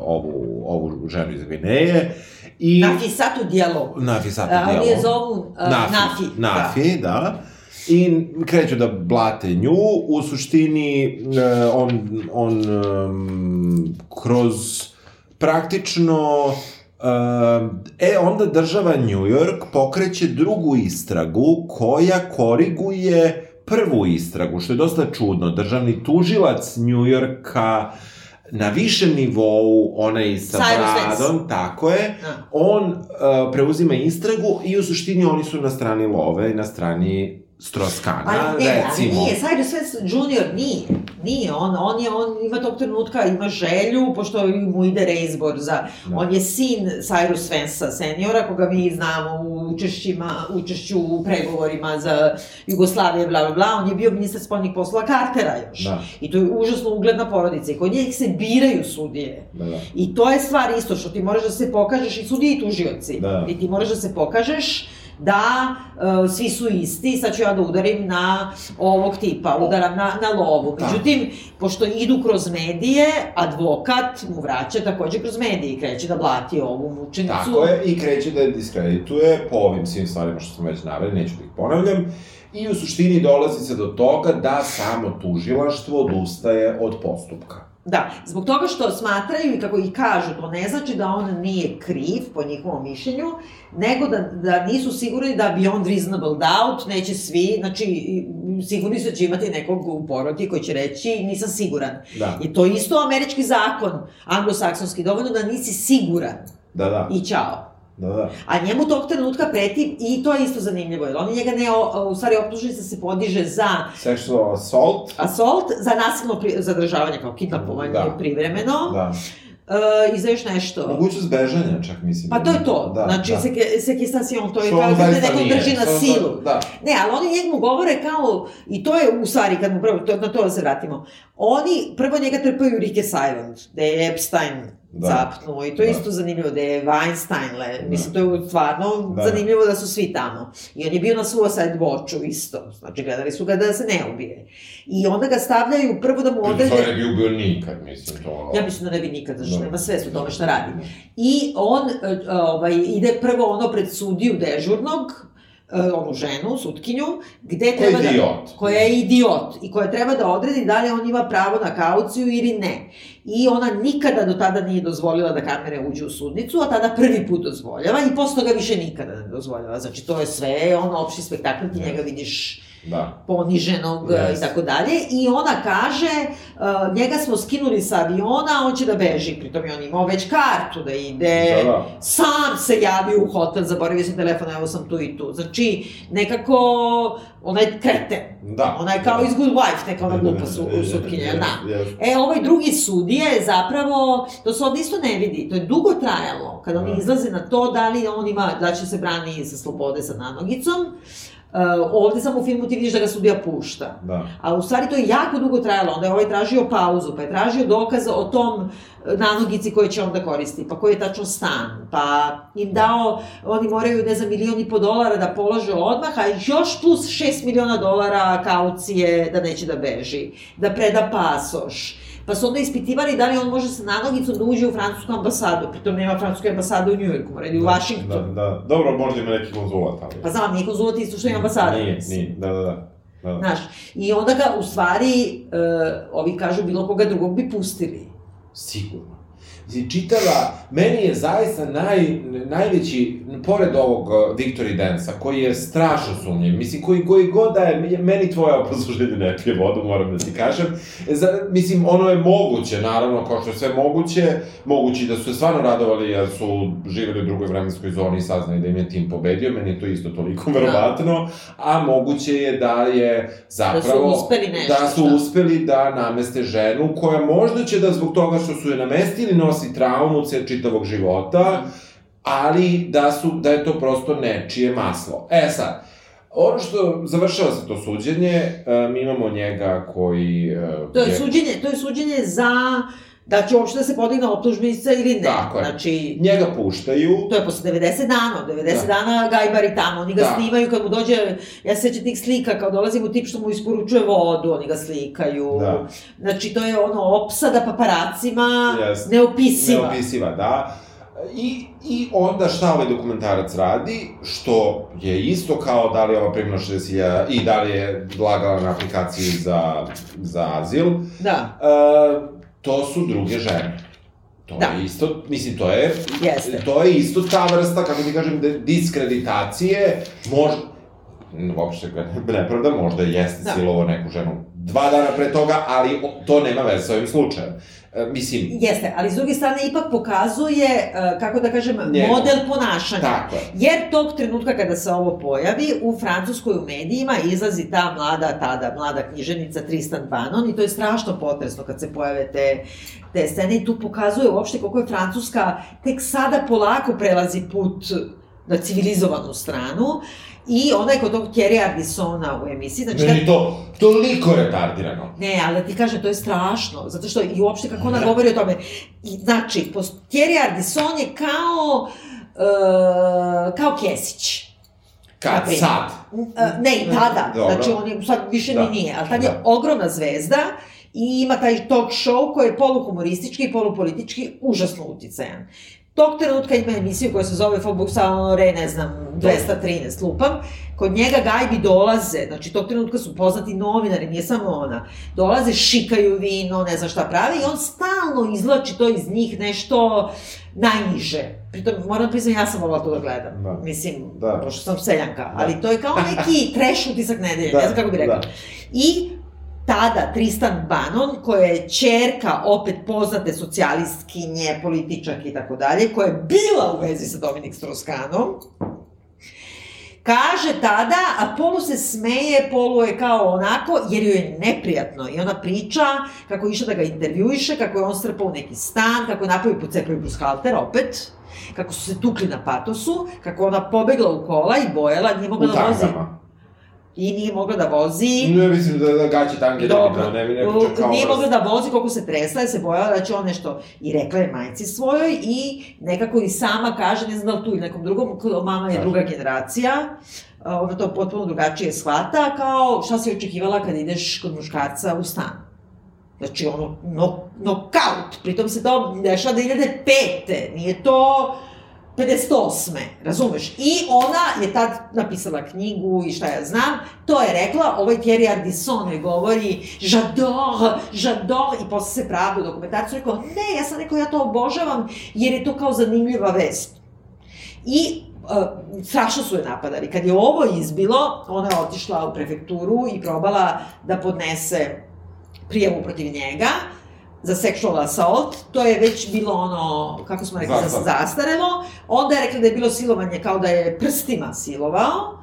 ovu, ovu ženu iz Gvineje. I... Nafi Satu dijalogu. Nafi Satu A, dijalog. Oni je zovu uh, Nafi. Nafi. Nafi, da. I kreću da blate nju, u suštini uh, on, on kroz praktično e onda država New York pokreće drugu istragu koja koriguje prvu istragu, što je dosta čudno. Državni tužilac New Yorka na višem nivou, onaj sa bradom, tako je, on uh, preuzima istragu i u suštini oni su na strani love i na strani Stroskana, Ali ne, recimo. ali nije, Cyrus Vance Junior nije, nije, on, on je, on ima tog trenutka, ima želju, pošto mu ide reizbor za, Da. on je sin Cyrus Vansa seniora, koga mi znamo u učešćima, učešću u pregovorima za Jugoslavije, bla, bla, bla, on je bio ministar spoljnih poslova Cartera još. Da. I to je užasno ugledna porodica i kod njih se biraju sudije. Da, da. I to je stvar isto što ti moraš da se pokažeš i sudije i tužioci. Da. I ti moraš da se pokažeš da uh, svi su isti, sad ću ja da udarim na ovog tipa, udaram na, na lovu. Da. Međutim, pošto idu kroz medije, advokat mu vraća takođe kroz medije i kreće da blati ovu mučenicu. Tako je, i kreće da je diskredituje po ovim svim stvarima što smo već naveli, neću da ih ponavljam. I u suštini dolazi se do toga da samo tužilaštvo odustaje od postupka. Da, zbog toga što smatraju i kako i kažu, to ne znači da on nije kriv, po njihovom mišljenju, nego da, da nisu sigurni da beyond reasonable doubt neće svi, znači sigurni su da će imati nekog u poroti koji će reći nisam siguran. Da. I to je isto američki zakon, anglosaksonski, dovoljno da nisi siguran Da, da, i čao. Da, da. A njemu tog trenutka preti, i to je isto zanimljivo, jer oni njega ne, o- u stvari optužnica se podiže za Sexual assault, assault, za nasilno pri, zadržavanje kao kidnapovanje Da. privremeno. da. E, I za još nešto. Mogućnost bežanja, čak mislim. Pa to je to. Da, znači, da. sekestacion, to je kao on te zaista neko drži na on silu. Da. Ne, ali oni njemu govore kao, i to je u stvari, kad mu prvo, to, na to da se vratimo, oni prvo njega trpaju Rike Silent, da je Epstein Da. zapnuo i to je Da. isto zanimljivo, da je Weinstein, le, mislim, to je stvarno Da. zanimljivo da su svi tamo. I on je bio na Suicide Watchu isto, znači gledali su ga da se ne ubije. I onda ga stavljaju prvo da mu To odrede... ne bi ubio nikad, mislim, to... Ja mislim da ne bi nikad, što Da. nema svest o tome šta radi. I on e, ovaj, ide prvo ono pred sudiju dežurnog, onu ženu, sutkinju, gde Koja je treba idiot. da... Koja je idiot. I koja treba da odredi da li on ima pravo na kauciju ili ne. I ona nikada do tada nije dozvolila da kamere uđu u sudnicu, a tada prvi put dozvoljava i posle toga više nikada ne dozvoljava. Znači, to je sve, ono, opšti spektakl, ti njega vidiš Da. poniženog yes. Yes. i tako dalje. I ona kaže, uh, njega smo skinuli sa aviona, on će da beži. Pritom je on imao već kartu da ide. Da, da. Sam se javio u hotel, zaboravio sam telefon, evo sam tu i tu. Znači, nekako, ona je kreten. Da. Ona je kao iz Good Wife, neka ona glupa su, sutkinja, da? E, ovaj drugi sudije je zapravo, to se ovdje isto ne vidi, to je dugo trajalo, kada oni Da. izlaze na to da li on ima, da će se brani sa slobode sa nanogicom, Uh, ovde samo u filmu ti vidiš da ga sudija pušta. Da. A u stvari to je jako dugo trajalo, onda je ovaj tražio pauzu, pa je tražio dokaz o tom e, nanogici koje će on da koristi, pa koji je tačno stan, pa im dao, oni moraju, ne znam, milion i po dolara da polože odmah, a još plus 6 miliona dolara kaucije da neće da beži, da preda pasoš. Pa su onda ispitivali da li on može sa nanogicom da uđe u francusku ambasadu, pritom nema francuske ambasade u Njujorku, mora da u Vašington. Da, da. Dobro, možda ima neki konzulat, ali... Pa znam, nije konzulat isto što i ambasada. Nije, nije, da, da, da. da. da. Znaš, i onda ga, u stvari, uh, ovi kažu bilo koga drugog bi pustili. Sigurno. Mislim, čitava, meni je zaista naj, najveći, pored ovog uh, Victory Dance-a, koji je strašno sumnjiv, mislim, koji, koji god da je, meni tvoje obrazloženje ne pije vodu, moram da ti kažem. Za, mislim, ono je moguće, naravno, kao što je sve moguće, moguće da su se stvarno radovali, jer su živjeli u drugoj vremenskoj zoni i saznali da im je tim pobedio, meni je to isto toliko verovatno, a moguće je da je zapravo... Da su uspeli nešto, Da su uspeli da nameste ženu, koja možda će da zbog toga što su je namestili nosi traumu cel čitavog života, ali da, su, da je to prosto nečije maslo. E sad, ono što završava se to suđenje, e, mi imamo njega koji... e, To je suđenje, to je suđenje za da će uopšte da se podigne optužnica ili ne. Tako je. Znači, Njega puštaju, to je posle 90 dana, 90 Da. dana gajbari tamo, oni ga Da. snimaju kad mu dođe, ja se sećam tih slika, kao dolazi mu tip što mu isporučuje vodu, oni ga slikaju. Da. Znači, to je ono opsada paparacima, Jest. neopisiva. neopisiva, da. I, I onda šta ovaj dokumentarac radi, što je isto kao da li je ova primila 60.000 i da li je lagala na aplikaciji za, za azil, Da, e, to su druge žene. To Da. je isto, mislim, to je, Jeste. to je isto ta vrsta, kako ti kažem, diskreditacije, možda, uopšte ne- nepravda, možda jeste Da. silovo neku ženu dva dana pre toga, ali to nema veze sa ovim slučajem. E, mislim, Jeste, ali s druge strane ipak pokazuje, e, kako da kažem, Njegov. model ponašanja. Tako je. Jer tog trenutka kada se ovo pojavi, u Francuskoj u medijima izlazi ta mlada, tada mlada književnica Tristan Banon i to je strašno potresno kad se pojave te, te scene i tu pokazuje uopšte koliko je Francuska tek sada polako prelazi put na civilizovanu stranu i ona je kod tog Thierry Ardissona u emisiji, znači da meni to toliko retardirano. Ne, ali da ti kažem, to je strašno, zato što i uopšte kako ona govori o tome. I, znači, Thierry Ardisson je kao, uh, kao Kesić. Kad Naprimjer. sad? Uh, ne, i tada, Dobro. znači on je, sad više Da. ni nije, ali tad je Da. ogromna zvezda i ima taj talk show koji je poluhumoristički i polupolitički užasno uticajan. Tog trenutka ima emisiju koja se zove Fobuk Salonore, ne znam, 213 lupam, kod njega gajbi dolaze, znači tog trenutka su poznati novinari, nije samo ona, dolaze, šikaju vino, ne znam šta pravi i on stalno izlači to iz njih nešto najniže. Pritom, moram da priznam, ja sam volala to da gledam. Da. Mislim, Da. pošto sam seljanka, ali to je kao neki trash utisak nedelje, Da, ne znam kako bi rekla. da. I tada Tristan Banon, koja je čerka opet poznate socijalistkinje, političarke i tako dalje, koja je bila u vezi sa Dominik Stroskanom, kaže tada, a polu se smeje, polu je kao onako, jer joj je neprijatno. I ona priča kako je išla da ga intervjuiše, kako je on strpao u neki stan, kako je napravio pocepaju brushalter opet, kako su se tukli na patosu, kako ona pobegla u kola i bojala, nije mogla da vozi. I nije mogla da vozi. Ne mislim da, da gaće tange Dobro, da ne, ne, ne, U- kao nije mogla da vozi koliko se tresla, jer se bojala da će on nešto, i rekla je majci svojoj, i nekako i sama kaže, ne znam da li tu ili nekom drugom, mama je druga generacija, ona to potpuno drugačije shvata, kao šta si očekivala kad ideš kod muškarca u stan. Znači, ono, no, nokaut, pritom se to dešava 2005. Nije to 58. Razumeš? I ona je tad napisala knjigu i šta ja znam, to je rekla, ovaj Thierry Ardisson joj govori j'adore, j'adore, i posle se pravda u dokumentarcu rekao, ne, ja sam rekao, ja to obožavam, jer je to kao zanimljiva vest. I uh, strašno su je napadali. Kad je ovo izbilo, ona je otišla u prefekturu i probala da podnese prijavu protiv njega za sexual assault, to je već bilo ono, kako smo rekli, Zastarelo. zastarelo. Onda je rekla da je bilo silovanje kao da je prstima silovao.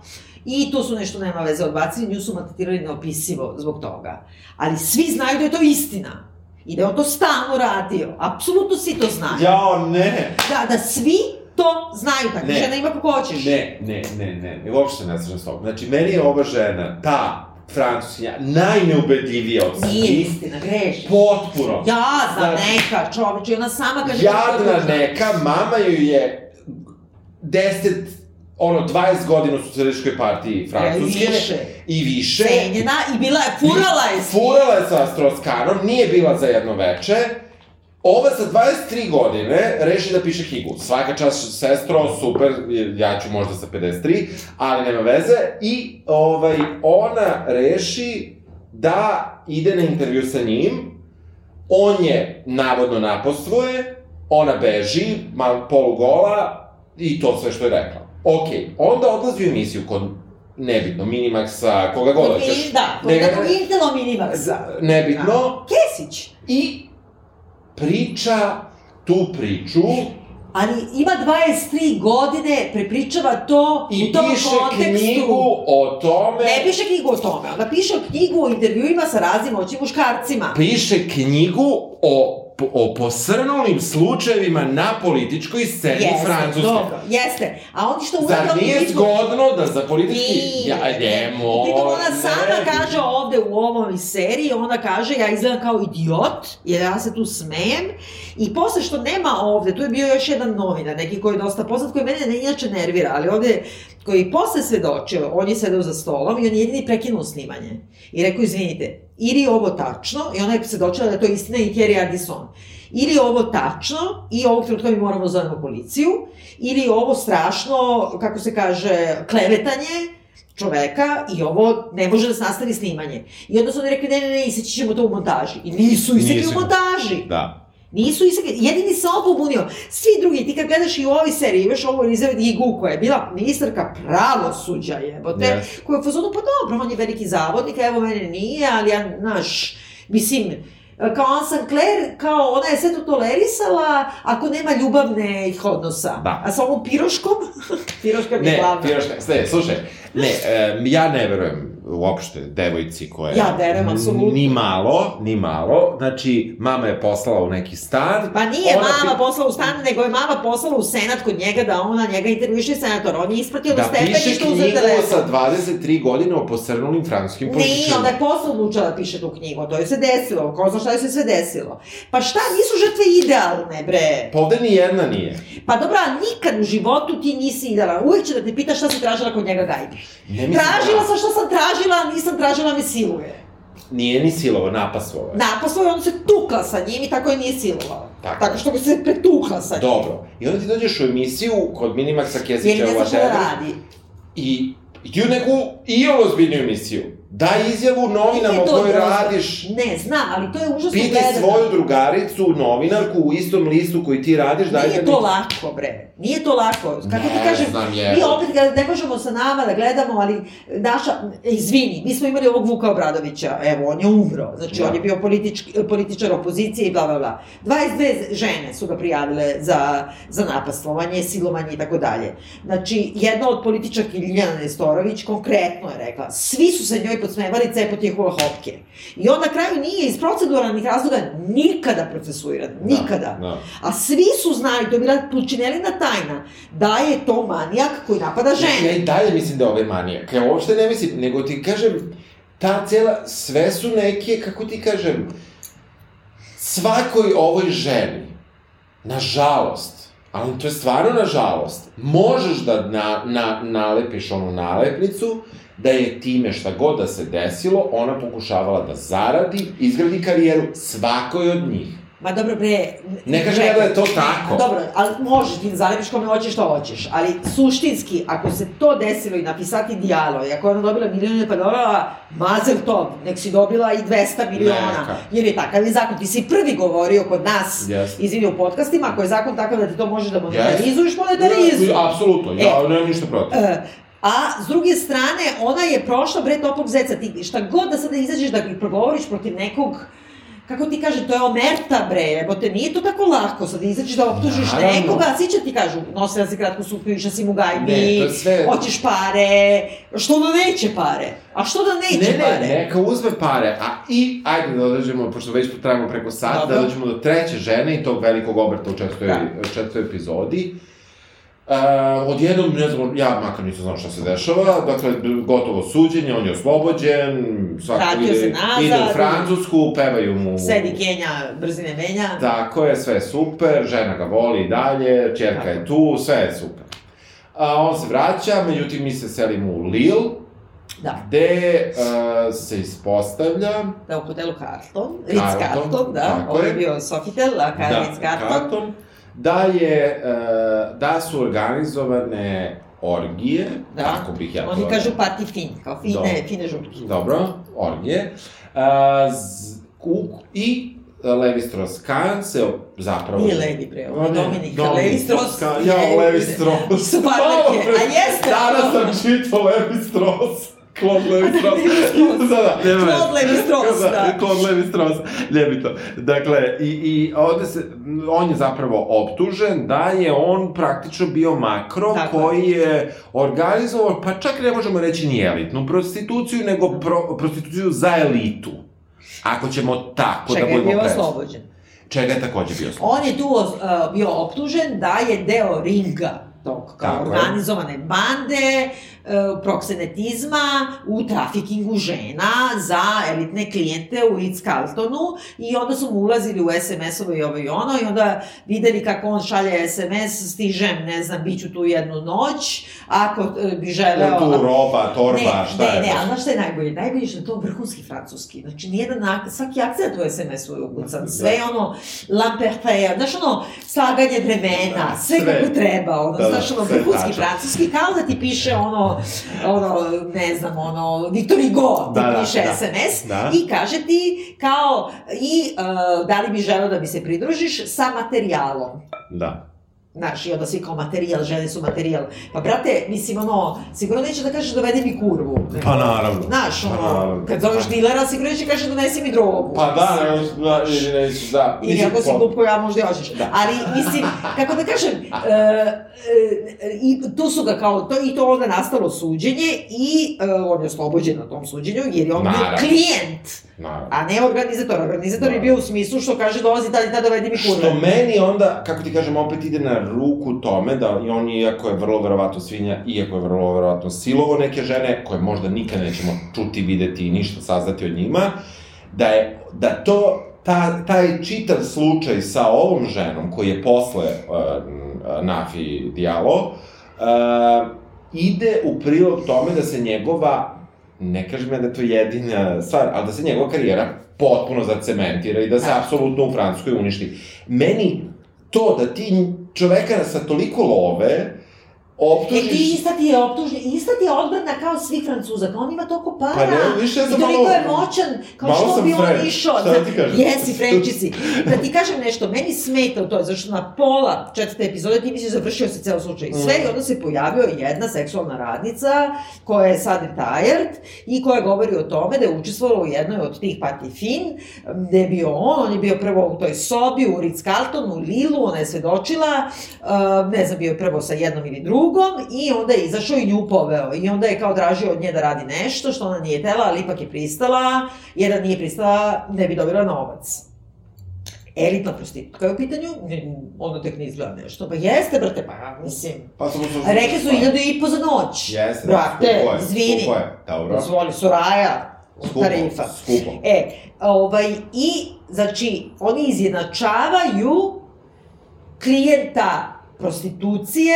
I to su nešto nema veze odbacili, nju su maltretirali neopisivo zbog toga. Ali svi znaju da je to istina. I da je on to stalno radio. Apsolutno svi to znaju. Jao, ne! Da, da svi to znaju, takva Ne. žena ima kako hoćeš. Ne, ne, ne, ne, ne, uopšte ne slažem s tobom. Znači, meni je ova žena, ta francuskinja, najneubedljivija od Nije svih. istina, grešiš. Potpuno. Jadna Znači, neka čoveče, ona sama kaže... Jadna neka, mama joj je 10, ono, 20 godina u socijalističkoj partiji Francuske. E, više. I više. Cenjena i bila je, furala je. Furala je sa Stroskanom, nije bila za jedno veče. Ova sa 23 godine reši da piše knjigu. Svaka čast sestro, super, ja ću možda sa 53, ali nema veze. I ovaj, ona reši da ide na intervju sa njim, on je navodno napostvuje, ona beži, mal polugola i to sve što je rekla. Ok, onda odlazi u emisiju kod nebitno, Minimaxa, koga god hoćeš. Da, kod nekog Intelo Minimaxa. Nebitno. Kesić. I priča tu priču Ali ima 23 godine, prepričava to i u tom piše kontekstu. knjigu o tome... Ne piše knjigu o tome, ona piše knjigu o intervjuima sa raznim moćnim muškarcima. Piše knjigu o o posrnulim slučajevima na političkoj sceni Francuske. dobro, jeste. A oni što Zar uvek- nije zgodno da za politički... Nije. Ja, ne, moj, Pritom ona sama ne. kaže ovde u ovom seriji, ona kaže ja izgledam kao idiot, jer ja se tu smejem. I posle što nema ovde, tu je bio još jedan novinar, neki koji je dosta poznat, koji mene ne, inače nervira, ali ovde koji je posle svedočio, on je sedeo za stolom i on je jedini prekinuo snimanje. I rekao, izvinite, ili je ovo tačno, i ona je svedočila da je to istina i Thierry Ardisson, ili je ovo tačno i ovog trenutka mi moramo da zovemo policiju, ili je ovo strašno, kako se kaže, klevetanje, čoveka i ovo ne može da se nastavi snimanje. I onda su oni rekli, ne, ne, ne, iseći ćemo to u montaži. I nisu Nisu. u montaži. Da. Nisu isekli, jedini se on pobunio. Svi drugi, ti kad gledaš i u ovoj seriji, imaš ovu Elizabeth Igu, koja je bila ministarka pravosuđa, jebote, Yes. koja je u fazonu, pa dobro, on je veliki zavodnik, evo mene nije, ali ja, znaš, mislim, kao Anne Sinclair, kao ona je sve to tolerisala ako nema ljubavnih odnosa. Da. A sa ovom piroškom, piroška mi je Ne, glavna. Piroška, ne, slušaj, ne, e, ja ne verujem uopšte devojci koja. Ja verujem, apsolutno. Ni malo, ni malo. Znači, mama je poslala u neki stan. Pa nije ona mama pi- poslala u stan, nego je mama poslala u senat kod njega da ona njega intervjuše senator. On je ispratio Da piše stepeništa uzeo knjigu telefon. sa 23 godine o posrnulim francuskim Nije, političarima. onda je posle odlučila da piše tu knjigu, to je se desilo, ko zna šta je se sve desilo. Pa šta, nisu žrtve idealne, bre. Pa ovde ni jedna nije. Pa dobra, nikad u životu ti nisi idealan. Uvijek će da te pita šta si tražila kod njega gajbi. Ne mislim Tražila da- sam šta sam tražila, nisam tražila me siluje. Nije ni silovo, napasvovo je. Je on se tukla sa njim i tako je nije silovala. Tako. Tako što bi se pretukla sa njim. Dobro. I onda ti dođeš u emisiju kod Minimaxa Jer Kesića ne u zna šta da radi. i i ti u neku i ozbiljnu emisiju. Daj izjavu novinama u kojoj radiš. Ne, znam, ali to je užasno Pitaj gledano. svoju drugaricu, novinarku u istom listu koji ti radiš, daj Nije da to lako, bre. Nije to lako. Kako ti Ne kažem, znam, je. mi opet ga ne možemo sa nama da gledamo, ali naša, izvini, mi smo imali ovog Vuka Obradovića, evo, on je umro, znači Da. on je bio politički, političar opozicije i bla, bla, bla. 22 žene su ga prijavile za, za napastvovanje, silovanje i tako dalje. Znači, jedna od političarki Ljiljana Nestorović konkretno je rekla, svi su se njoj podsmevali cepot njihova hopke. I on na kraju nije iz proceduralnih razloga nikada procesuiran, nikada. da. A svi su znali, to je bila Pulčinelina tajna, da je to manijak koji napada Ja žene. i dalje mislim da je ovaj manijak. Ja uopšte ne mislim, nego ti kažem, ta cela, sve su neke, kako ti kažem, svakoj ovoj ženi, nažalost, ali to je stvarno nažalost, možeš da na, na, nalepiš onu nalepnicu, da je time šta god da se desilo, ona pokušavala da zaradi, izgradi karijeru svakoj od njih. Ma dobro bre... Ne kažem ja da je to tako. Dobro, ali možeš ti da zalepiš kome hoćeš što hoćeš, ali suštinski, ako se to desilo i napisati dijalo, i ako je ona dobila milijone pa dolara, mazel to, nek si dobila i 200 miliona, Neka. jer je takav je zakon. Ti si prvi govorio kod nas, Jeste. izvini u podcastima, ako je zakon takav da ti to možeš da monetarizuješ, monetarizuj. Ja, apsolutno, ja E. nemam ništa protiv. E, A s druge strane, ona je prošla bre toplog zeca. Ti šta god da sada izađeš da ih progovoriš protiv nekog kako ti kaže, to je omerta bre, jebote, nije to tako lako sad izađeš da optužiš Naravno. nekoga, a svi će ti kažu, nosila si kratku suknju, išla si mu gajbi, Ne, sve- hoćeš pare, što da neće pare? A što da neće Ne, ne, pare? neka uzme pare, a i, ajde da dođemo, pošto već tu trajamo preko sat, Dobro. da dođemo do treće žene i tog velikog obrta u četvrtoj, Da. četvrtoj epizodi. Uh, odjednom, ne znam, ja makar nisam znao šta se dešava, dakle, gotovo suđenje, on je oslobođen, svako ide, se nazad. ide u Francusku, pevaju mu... Sedi Kenja, brzine menja. Tako je, sve je super, žena ga voli i dalje, čerka je tu, sve je super. A on se vraća, međutim mi se selimo u Lille, Da. gde uh, se ispostavlja Da, u hotelu Carlton, Ritz Carlton, Carlton, da, ovo je bio Sofitel, a Ritz Carlton. Carlton, da je, uh, da su organizovane orgije, Da. tako bih ja to... Oni kažu party fin, kao fine, Dobro. fine žurke. Dobro, orgije. Uh, z, u, I Levi Strauss-Kahn se zapravo... Nije Levi, bre, ovo O, ne, Dominik, Dominik Levi Strauss. Ja, Levi Strauss. Su partnerke, a jeste, Danas sam čitao Levi Strauss. Claude Levi Strauss. da, da. Claude Levi Strauss, da. Claude Levi Strauss, ljebito. Dakle, i, i ovde se, on je zapravo optužen da je on praktično bio makro Tako je. koji je organizovao, pa čak ne možemo reći ni elitnu prostituciju, nego pro, prostituciju za elitu. Ako ćemo tako Čega da je budemo bio precizni. oslobođen. Čega je takođe bio oslobođen. On je tu uh, bio optužen da je deo ringa tog kao Tako je. organizovane bande, uh, proksenetizma u trafikingu žena za elitne klijente u Ritz-Carltonu i onda su mu ulazili u SMS-ove i ovo i ono i onda videli kako on šalje SMS, stižem, ne znam, bit ću tu jednu noć, ako uh, bi želeo... Tu roba, torba, ne, šta ne, je? Ne, ali znaš šta je najbolje? Najbolje je što je to vrhunski francuski. Znači, nijedan, ak- svaki akcent u SMS-u je ukucan. Sve je ono, lamperfeja, znaš ono, slaganje vremena, sve, sve. kako treba, ono, Da, da, znaš ono, vrhunski francuski, kao da ti piše ono, ono, ne znam, ono, Victor Hugo ti Da, da, piše da. SMS Da. i kaže ti kao, i uh, da li bi želeo da mi se pridružiš sa materijalom. Da. Znaš, i onda svi kao materijal, žene su materijal. Pa, brate, mislim, ono, sigurno neće da kažeš dovedi mi kurvu. Pa naravno. Znaš, Pa ono, naravno. kad zoveš dilera, sigurno neće kaže donesi mi drogu. Pa da, ne, da, ili neću, da. Ili Mislim, ako si po- glup ko ja, možda i hoćeš. Da. Ali, mislim, kako da kažem, e, e, i tu su ga kao, to, i to onda nastalo suđenje i e, on je oslobođen na tom suđenju, jer je on bio Naravno. klijent, Naravno. a ne organizator. Organizator je Da. bio u smislu što kaže dolazi tada i tada dovedi mi kurve. Što meni onda, kako ti kažem, opet ide na ruku tome da i on, iako je vrlo verovatno svinja, iako je vrlo verovatno silovo neke žene, koje možda nikad nećemo čuti, videti i ništa saznati od njima, da je, da to, ta, taj čitav slučaj sa ovom ženom, koji je posle uh, Nafi Dialo, uh, ide u prilog tome da se njegova, ne kažem ja da je to jedina stvar, ali da se njegova karijera potpuno zacementira i da se Da. apsolutno u Francuskoj uništi. Meni to da ti čoveka sa toliko love E ti optužiš... ista ti je optužnja, ista ti je odbrana kao svih Francuza, kao on ima toliko para. Pa ne, više ja sam I toliko malo- je moćan, kao malo što bi on French, išao. šta da ti kažem? Jesi, Frenči si. Da ti kažem nešto, meni smeta u to, zašto na pola četvrte epizode ti misliš završio se ceo slučaj. Mm. Sve i onda se pojavio jedna seksualna radnica koja je sad retired i koja govori o tome da je učestvovala u jednoj od tih pati fin, gde je bio on, on je bio prvo u toj sobi u Ritz-Carltonu, u Lilu, ona je svedočila, uh, ne znam, bio je prvo sa jednom ili drugom i onda je izašao i nju poveo. I onda je kao tražio od nje da radi nešto što ona nije tela, ali ipak je pristala, jer da nije pristala ne bi dobila novac. Elitna prostitutka je u pitanju, ono tek ne izgleda nešto. Pa jeste, brate, pa mislim. Pa samo su... Rekli su hiljadu i po za noć. Jeste, Brate, skupo je, izvini. Skupo je, dobro. Dozvoli, Soraja, Skupo, tarifa. skupo. E, ovaj, i, znači, oni izjednačavaju klijenta prostitucije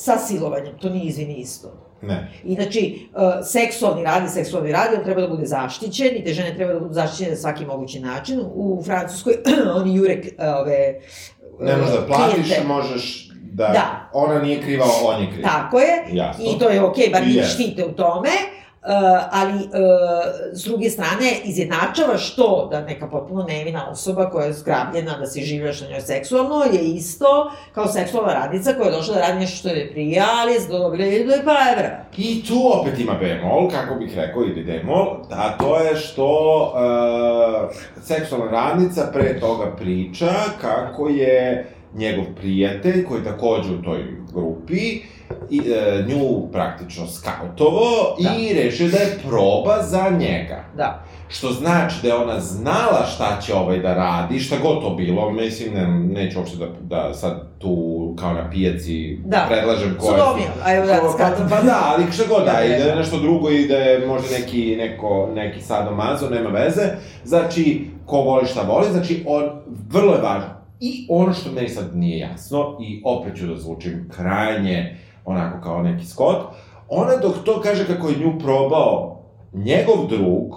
sa silovanjem. To nije, izvini, isto. Ne. I znači, uh, seksualni rad i seksualni rad, on treba da bude zaštićen i te žene treba da budu zaštićene na svaki mogući način. U Francuskoj oni jure uh, ove Ne možeš da platiš, klijente. možeš da... Da. Ona nije kriva, on je kriv. Tako je. Jasno. I to je okej, bar njih Jest. štite u tome. Uh, ali uh, s druge strane izjednačavaš to da neka potpuno nevina osoba koja je zgrabljena da se življaš na njoj seksualno je isto kao seksualna radnica koja je došla da radi nešto što je prija, ali je dobila 1000 pa evra. I tu opet ima bemol, kako bih rekao, ili demol, a to je što uh, seksualna radnica pre toga priča kako je njegov prijatelj, koji je takođe u toj grupi, i, e, nju praktično skautovo Da. i rešio da je proba za njega. Da. Što znači da je ona znala šta će ovaj da radi, šta god to bilo, mislim, ne, neću uopšte da, da sad tu kao na pijaci Da. predlažem koje Sodomija, a evo da skatam. Pa, pa da, ali šta god da, Da, i da, da je da. nešto drugo i da je možda neki, neko, neki sadomazo, nema veze. Znači, ko voli šta voli, znači, on, vrlo je važno. I ono što meni sad nije jasno, i opet ću da zvučim krajnje onako kao neki skot, ona dok to kaže kako je nju probao njegov drug,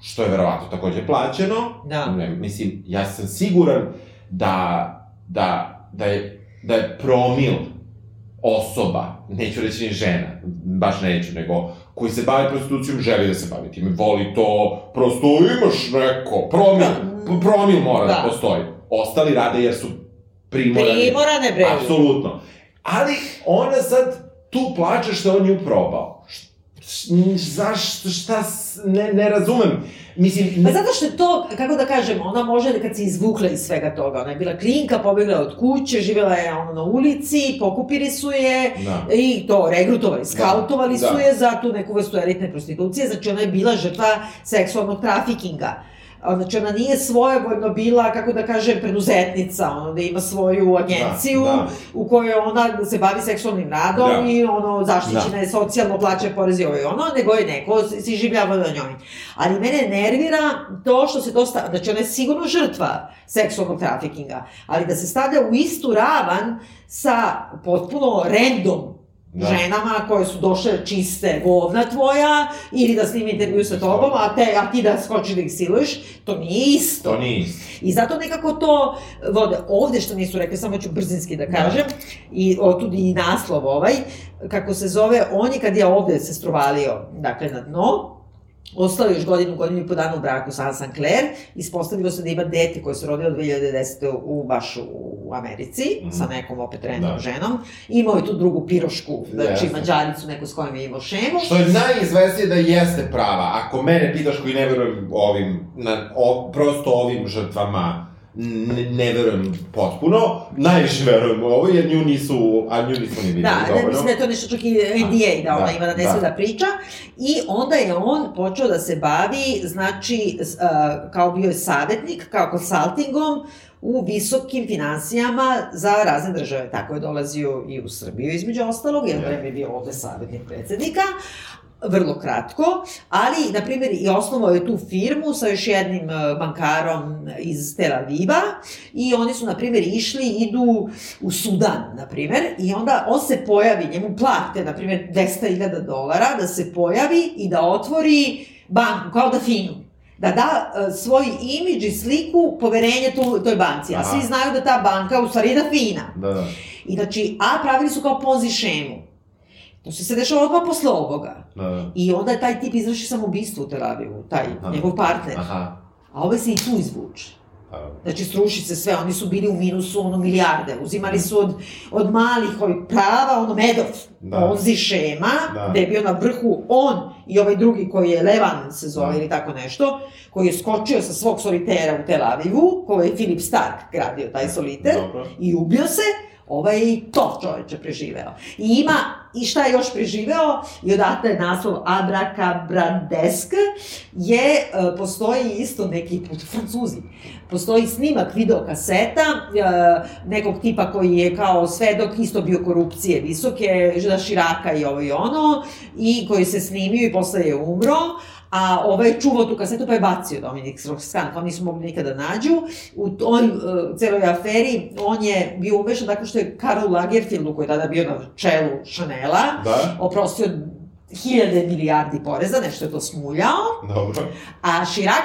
što je verovatno takođe plaćeno, Da. ne, mislim, ja sam siguran da, da, da, je, da je promil osoba, neću reći ni žena, baš neću, nego koji se bavi prostitucijom, želi da se bavi time, voli to, prosto imaš neko, promil, Da. promil mora da. Da. postoji. Ostali rade jer su primorani. Primorane, bre. Apsolutno. Ali ona sad tu plače što on nju probao. Zašto, šta, ne, ne razumem. Mislim, Pa ne, zato što je to, kako da kažem, ona može kad se izvukla iz svega toga. Ona je bila klinka, pobegla od kuće, živjela je ono na ulici, pokupili su je Da. i to regrutovali, skautovali Da, su da. je za tu neku vrstu elitne prostitucije, znači ona je bila žrtva seksualnog trafikinga. Znači, ona nije svojevoljno bila, kako da kažem, preduzetnica, ono, da ima svoju agenciju Da, da. u kojoj ona se bavi seksualnim radom Da. i ono, zaštićena je socijalno, plaća porez i ovo i ono, nego je neko si življava na njoj. Ali mene nervira to što se to stavlja, znači ona je sigurno žrtva seksualnog trafikinga, ali da se stavlja u istu ravan sa potpuno random Da. ženama koje su došle čiste govna tvoja ili da snimi intervju sa tobom, a, te, a ti da skoči da ih siluješ, to nije isto. to nije isto. I zato nekako to vode. Ovde što nisu rekli, samo ću brzinski da kažem, i otud i naslov ovaj, kako se zove, on je kad je ovde se strovalio, dakle, na dno, Ostao je još godinu, godinu i po dana u braku sa Anne Sinclair, ispostavilo se da ima dete koje se rodilo 2010. u, baš u Americi, Mhm. sa nekom opet random Da. ženom. Imao je tu drugu pirošku, znači Jeste. mađaricu, neku s kojom je imao šemu. Što je najizvesnije da jeste prava. Ako mene pitaš koji ne verujem ovim, na, o, prosto ovim žrtvama, ne, ne verujem potpuno, najviše verujem u ovo, jer nju nisu, a nju nismo ni videli Da, dovoljno. mislim da je to nešto čak i NDA da ona Da, ima da ne da. da priča. I onda je on počeo da se bavi, znači, kao bio je savjetnik, kao konsultingom, u visokim finansijama za razne države. Tako je dolazio i u Srbiju, između ostalog, jer vreme je bio ovde savjetnik predsednika, vrlo kratko, ali, na primjer, i osnovao je tu firmu sa još jednim e, bankarom iz Tel Aviva i oni su, na primjer, išli, idu u Sudan, na primjer, i onda on se pojavi, njemu plate, na primjer, 200.000 dolara da se pojavi i da otvori banku, kao da finu da da e, svoj imidž i sliku poverenje tu, toj banci. A svi znaju da ta banka u stvari je da fina. Da, da. I znači, a pravili su kao ponzi šemu. To se se dešava odmah posle ovoga. Da, da. I onda je taj tip izvrši samoubistvo u Tel Avivu, taj Aha. njegov partner. Aha. A ovaj se i tu izvuče. A, Znači, sruši se sve, oni su bili u minusu, ono, milijarde. Uzimali su od, od malih ovih prava, ono, medov, Da. ponzi šema, Da. gde je bio na vrhu on i ovaj drugi koji je Levan se zove Da. ili tako nešto, koji je skočio sa svog solitera u Tel Avivu, koji je Filip Stark gradio taj soliter, Dobro. i ubio se, ovaj to čoveče preživeo. I ima, i šta je još preživeo, i odatle je naslov Abracabrandesk, je, e, postoji isto neki put, francuzi, postoji snimak videokaseta e, nekog tipa koji je kao svedok isto bio korupcije visoke, Žida Širaka i ovo i ono, i koji se snimio i posle je umro, a ovaj je čuvao tu kasetu pa je bacio Dominik Strauss-Kahn, pa nisu mogli nikada da nađu. U toj uh, celoj aferi on je bio umešan tako što je Karl Lagerfeldu, koji je tada bio na čelu Chanela, Da? oprostio hiljade milijardi poreza, nešto je to smuljao, Dobro. a Širak,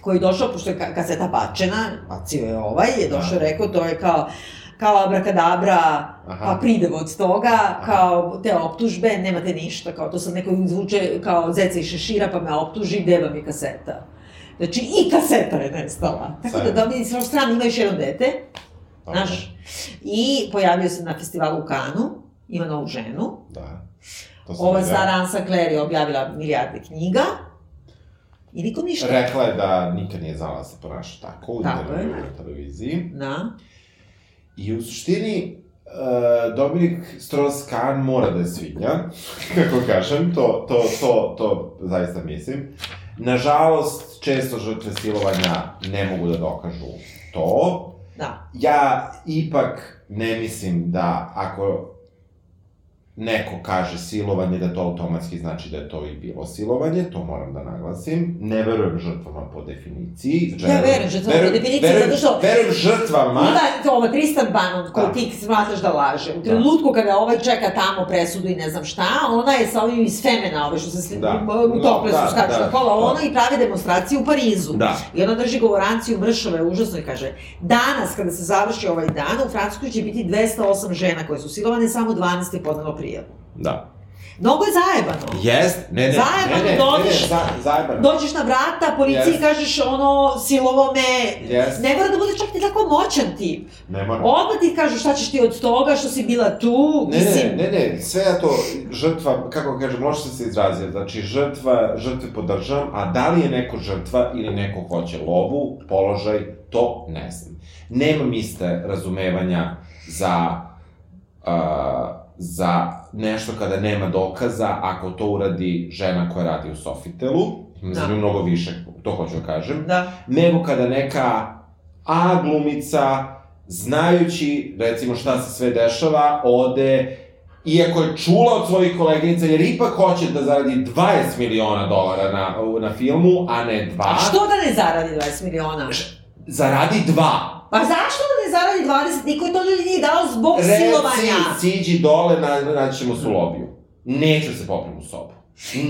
koji je došao, pošto je ka- kaseta bačena, bacio je ovaj, je došao i rekao, to je kao, kao abrakadabra, Aha. kao pridev od toga, kao te optužbe, nemate ništa, kao to sam neko izvuče kao zeca i šešira pa me optuži, gde vam je kaseta. Znači, i kaseta je nestala. Tako da Sad. Dominik sa strane ima još jedno dete, Dobro. znaš, i pojavio se na festivalu u Kanu, ima novu ženu, Da. Ova stara Ansa Claire je objavila milijarde knjiga, i nikom ništa. Rekla je da nikad nije znala da se ponaša tako u Tako televiziji. Na, I u suštini, Dominik Strauss-Kahn mora da je svinja, kako kažem, to, to, to, to zaista mislim. Nažalost, često žrtve silovanja ne mogu da dokažu to. Da. Ja ipak ne mislim da ako neko kaže silovanje, da to automatski znači da je to i bilo silovanje, to moram da naglasim. Ne verujem žrtvama po definiciji. Ja verujem žrtvama po definiciji, verujem, zato što... Verujem žrtvama... Ima ovo, Tristan Banon, koji Da. ti smatraš da laže. U trenutku kada ovaj čeka tamo presudu i ne znam šta, ona je sa ovim iz Femena, ove što se sli... Da. u tople Da, su skaču da, na kola, da. ona i prave demonstracije u Parizu. Da. I ona drži govoranciju mršave, užasno i kaže, danas kada se završi ovaj dan, u Francuskoj će biti 208 žena koje su silovane, samo 12 je podnelo prijavu. Da. Mnogo je zajebano. Jest, ne, ne, Zajebano ne, ne, dođeš. ne, ne, za, zajebano. Dođeš na vrata, policiji Yes. kažeš ono, silovo me, Yes. ne mora da bude čak ni tako moćan tip. Ne mora. Odmah ti kažu šta ćeš ti od toga što si bila tu, Ne, mislim... ne, ne, ne, sve ja to, žrtva, kako kažem, može se izrazio, znači žrtva, žrtve podržavam, a da li je neko žrtva ili neko hoće lovu, položaj, to ne znam. Nemam iste razumevanja za, uh, za nešto kada nema dokaza, ako to uradi žena koja radi u Sofitelu, Da. nju mnogo više, to hoću da kažem, Da. nego kada neka A glumica, znajući, recimo, šta se sve dešava, ode, iako je čula od svojih koleginica, jer ipak hoće da zaradi 20 miliona dolara na, na filmu, a ne dva, A što da ne zaradi 20 miliona? zaradi dva. Pa zašto da ne zaradi 20? Niko je to ljudi nije dao zbog silovanja. Reci, siđi dole, na, naći ćemo se u lobiju. Neću se popnem u sobu.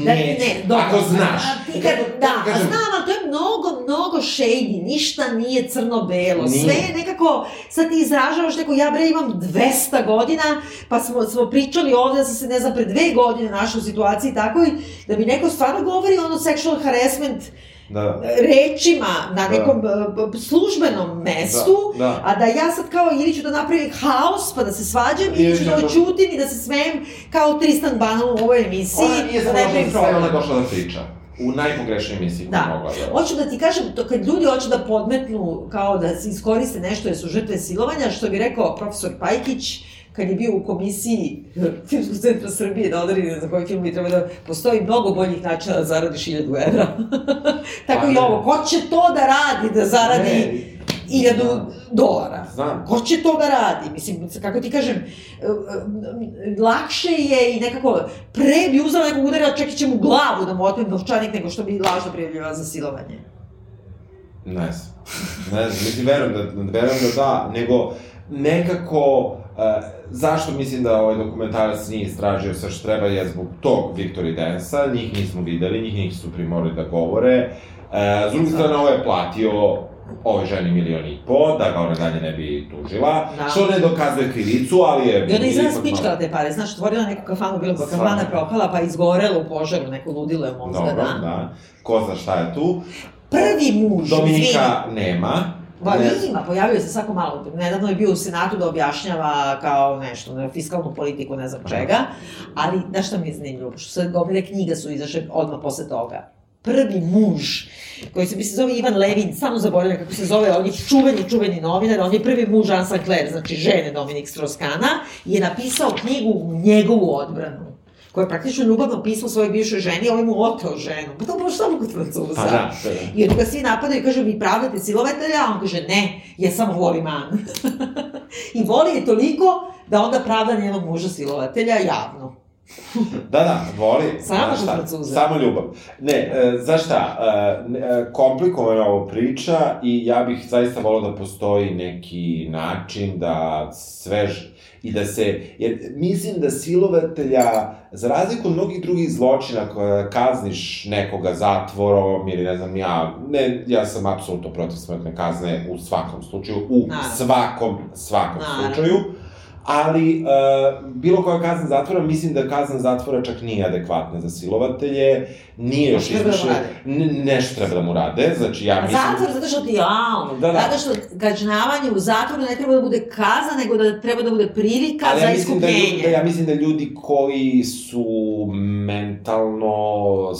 Da, Neću. ne, dobro. Ako znaš. A ti kad, da, a kažem, znam, ali to je mnogo, mnogo shady, ništa nije crno-belo, sve je nekako, sad ti izražavaš neko, ja bre imam 200 godina, pa smo, smo pričali ovde da sam se, ne znam, pre dve godine našla u situaciji takvoj, da mi neko stvarno govori ono sexual harassment Da. rečima na Da. nekom b- službenom mestu, Da, da. a da ja sad kao ili ću da napravim haos pa da se svađam, ili Ili ću da da- oćutim i da se smejem kao Tristan Banon u ovoj emisiji, Ona nije da samo da sve, ona došla da priča. U najpogrešnijoj emisiji Da. mogla da... Hoću da ti kažem, to kad ljudi hoće da podmetnu, kao da se iskoriste nešto jer su žrtve silovanja, što bi rekao profesor Pajkić, kad je bio u komisiji Filmskog centra Srbije da odredi za koji film bi trebao da postoji mnogo boljih načina da zaradiš 1000 evra. Tako Pa i ovo, ko će to da radi, da zaradi Ne. 1000 Znam. dolara? Znam. Ko će to da radi? Mislim, kako ti kažem, e, e, lakše je i nekako, pre bi uzela nekog udara, čak i će mu glavu da mu otmem novčanik nego što bi lažno prijavljivala za silovanje. Ne znam. Ne znam, mislim, verujem da, verujem da da, nego nekako, uh, zašto mislim da ovaj dokumentarac nije istražio sve što treba je zbog tog Victory Dance-a, njih nismo videli, njih nisu primorali da govore. Uh, s druge strane, ovo je platio ovoj ženi milion i po, da ga ona dalje ne bi tužila, Da. što ne dokazuje krivicu, ali je... I ona izgleda spičkala te pare, znaš, otvorila neku kafanu, bilo Stvarno. kafana propala, pa izgorela u požaru, neko ludilo je mozga, Dobro, da. da. Ko zna šta je tu. Prvi muž, izvini, Dominika nema. Pa Ne- ima, pojavio se svako malo. Nedavno je bio u Senatu da objašnjava kao nešto, na fiskalnu politiku, ne znam čega. Ali, znaš šta mi je zanimljivo? Pošto sve gomile knjiga su izašle odmah posle toga. Prvi muž, koji se mi se zove Ivan Levin, samo zaboravljam kako se zove, on je čuveni, čuveni novinar, on je prvi muž Anne Sinclair, znači žene Dominik Strauss-Kahna, je napisao knjigu u njegovu odbranu koja je praktično ljubavno pismo svojoj bivšoj ženi, a ovaj mu oteo ženu. Pa to baš samo kod Francuza. Pa da, da, da. I onda ga svi napadaju i kažu, vi pravdate silovatelja, a on kaže, ne, ja samo volim Anu. I voli je toliko da onda pravda njenog muža silovatelja javno. Da, da, voli. Samo šta, Francuza. Samo ljubav. Ne, e, znaš šta, e, e, komplikovana je ovo priča i ja bih zaista volao da postoji neki način da svež i da se, jer mislim da silovatelja, za razliku od mnogih drugih zločina koja kazniš nekoga zatvorom ili ne znam ja, ne, ja sam apsolutno protiv smrtne kazne u svakom slučaju, u Naravno. svakom, svakom Naravno. slučaju, ali uh, bilo koja kazna zatvora, mislim da kazna zatvora čak nije adekvatna za silovatelje, nije još Nešto treba da mu izvršen, N- nešto treba da mu rade, znači ja mislim... zatvor, zato što ti, jao, Da, da. zato što kažnjavanje u zatvoru ne treba da bude kazna, nego da treba da bude prilika Ali za ja da, iskupljenje. ljudi, da ja mislim da ljudi koji su mentalno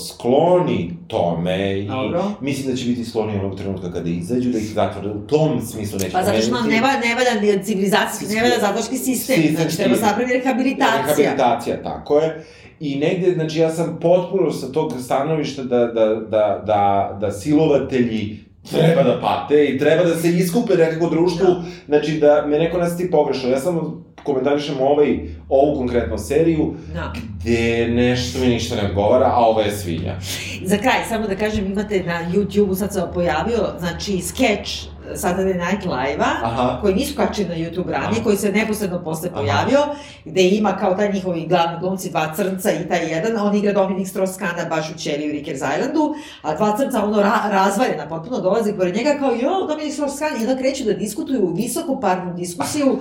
skloni tome i Dobro. mislim da će biti skloni onog trenutka kada izađu da ih zatvore u tom smislu neće Pa zato što nam ne valja, ne valja civilizacijski, ne valja zatvorski sistem. Sistem, znači Sistemski. treba se napravi rehabilitacija. Rehabilitacija, tako je. I negde, znači, ja sam potpuno sa tog stanovišta da, da, da, da, da silovatelji treba da pate i treba da se iskupe nekako društvu, Da. znači da me neko nas ti pogrešao. Ja samo komentarišem ovaj, ovu konkretnu seriju, Da. gde nešto mi ništa ne odgovara, a ovo je svinja. Za kraj, samo da kažem, imate na YouTube-u, sad se pojavio, znači, skeč Saturday Night Live-a, koji nisu kačeni na YouTube ranije, koji se neposredno posle Aha. pojavio, gde ima kao taj njihovi glavni glumci, dva crnca i taj jedan, on igra Dominik Strauss-Kahna baš u Ćeliju Rikers Islandu, a dva crnca ono ra razvaljena, potpuno dolazi pored njega kao, jo, Dominik Strauss-Kahn, i onda kreću da diskutuju visokoparnu diskusiju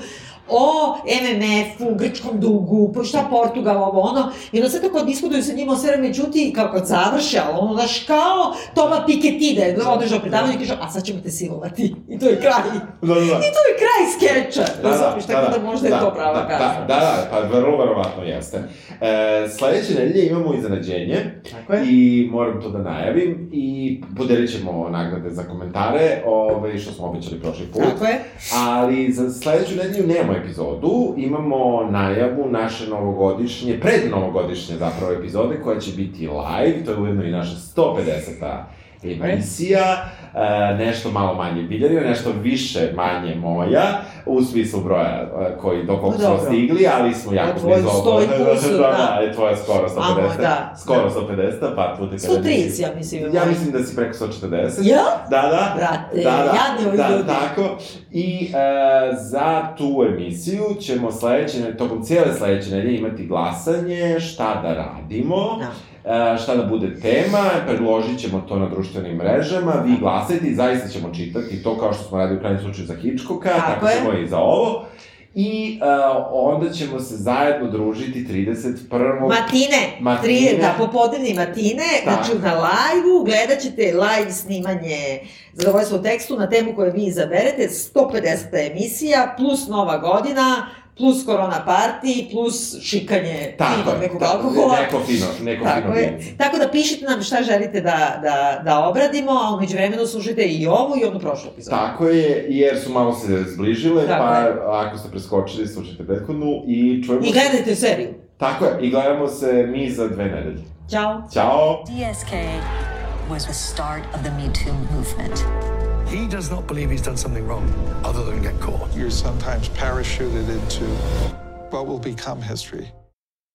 o MMF-u, grčkom dugu, po šta Portugal, ovo ono, i onda sve tako diskutuju sa njima o sve međutim, kao kad završe, ali ono, znaš, kao Toma Piketty da je održao predavanje i kaže, a sad ćemo te silovati. I to je kraj. Da, da, da. I to je kraj skeča. Da, razumiješ, tako da, možda je to prava da, kazna. Da, da, da, pa vrlo verovatno jeste. E, sledeće nedelje imamo iznenađenje Tako je. i moram to da najavim i podelit ćemo nagrade za komentare, ove, što smo obećali prošli put. Tako je. Ali za sledeću nedelju nemamo epizodu, imamo najavu naše novogodišnje, prednovogodišnje zapravo epizode koja će biti live, to je ujedno i naša 150. emisija, nešto malo manje biljarija, nešto više manje moja, u smislu broja e, koji do koliko smo stigli, ali smo jako tvoj blizu ovoga. kusur, da, da. da, je tvoja skoro 150. Amo, da, skoro da. 150, par puta kada 130, nisi- ja mislim. Ja imamo. mislim da si preko 140. Ja? Da, da. Brate, da, da, jadni ovi da, ljudi. tako. I e, za tu emisiju ćemo sledeće, tokom cijele sledeće nedelje imati glasanje, šta da radimo, Da. E, šta da bude tema, predložit ćemo to na društvenim mrežama, vi glasajte i zaista ćemo čitati to kao što smo radili u krajnjem slučaju za Hitchcocka, Tako tako, ćemo i za ovo. I e, onda ćemo se zajedno družiti 31. Matine, Matine. tri, da, popodnevni matine, znači na live-u, gledat ćete live snimanje zadovoljstvo u tekstu na temu koju vi izaberete, 150. emisija, plus Nova godina, plus korona party, plus šikanje Tako finog je, nekog tako, alkohola. neko fino, neko Tako fino je. vince. Tako da pišite nam šta želite da, da, da obradimo, a umeđu vremenu slušajte i ovu i onu prošlu epizodu. Tako je, jer su malo se zbližile, Tako pa je. ako ste preskočili, slušajte prethodnu i čujemo I se. gledajte seriju. Tako je, i gledamo se mi za dve nedelje. Ćao. Ćao! DSK was the start of the Me Too movement. He does not believe he's done something wrong other than get caught. You're sometimes parachuted into what will become history.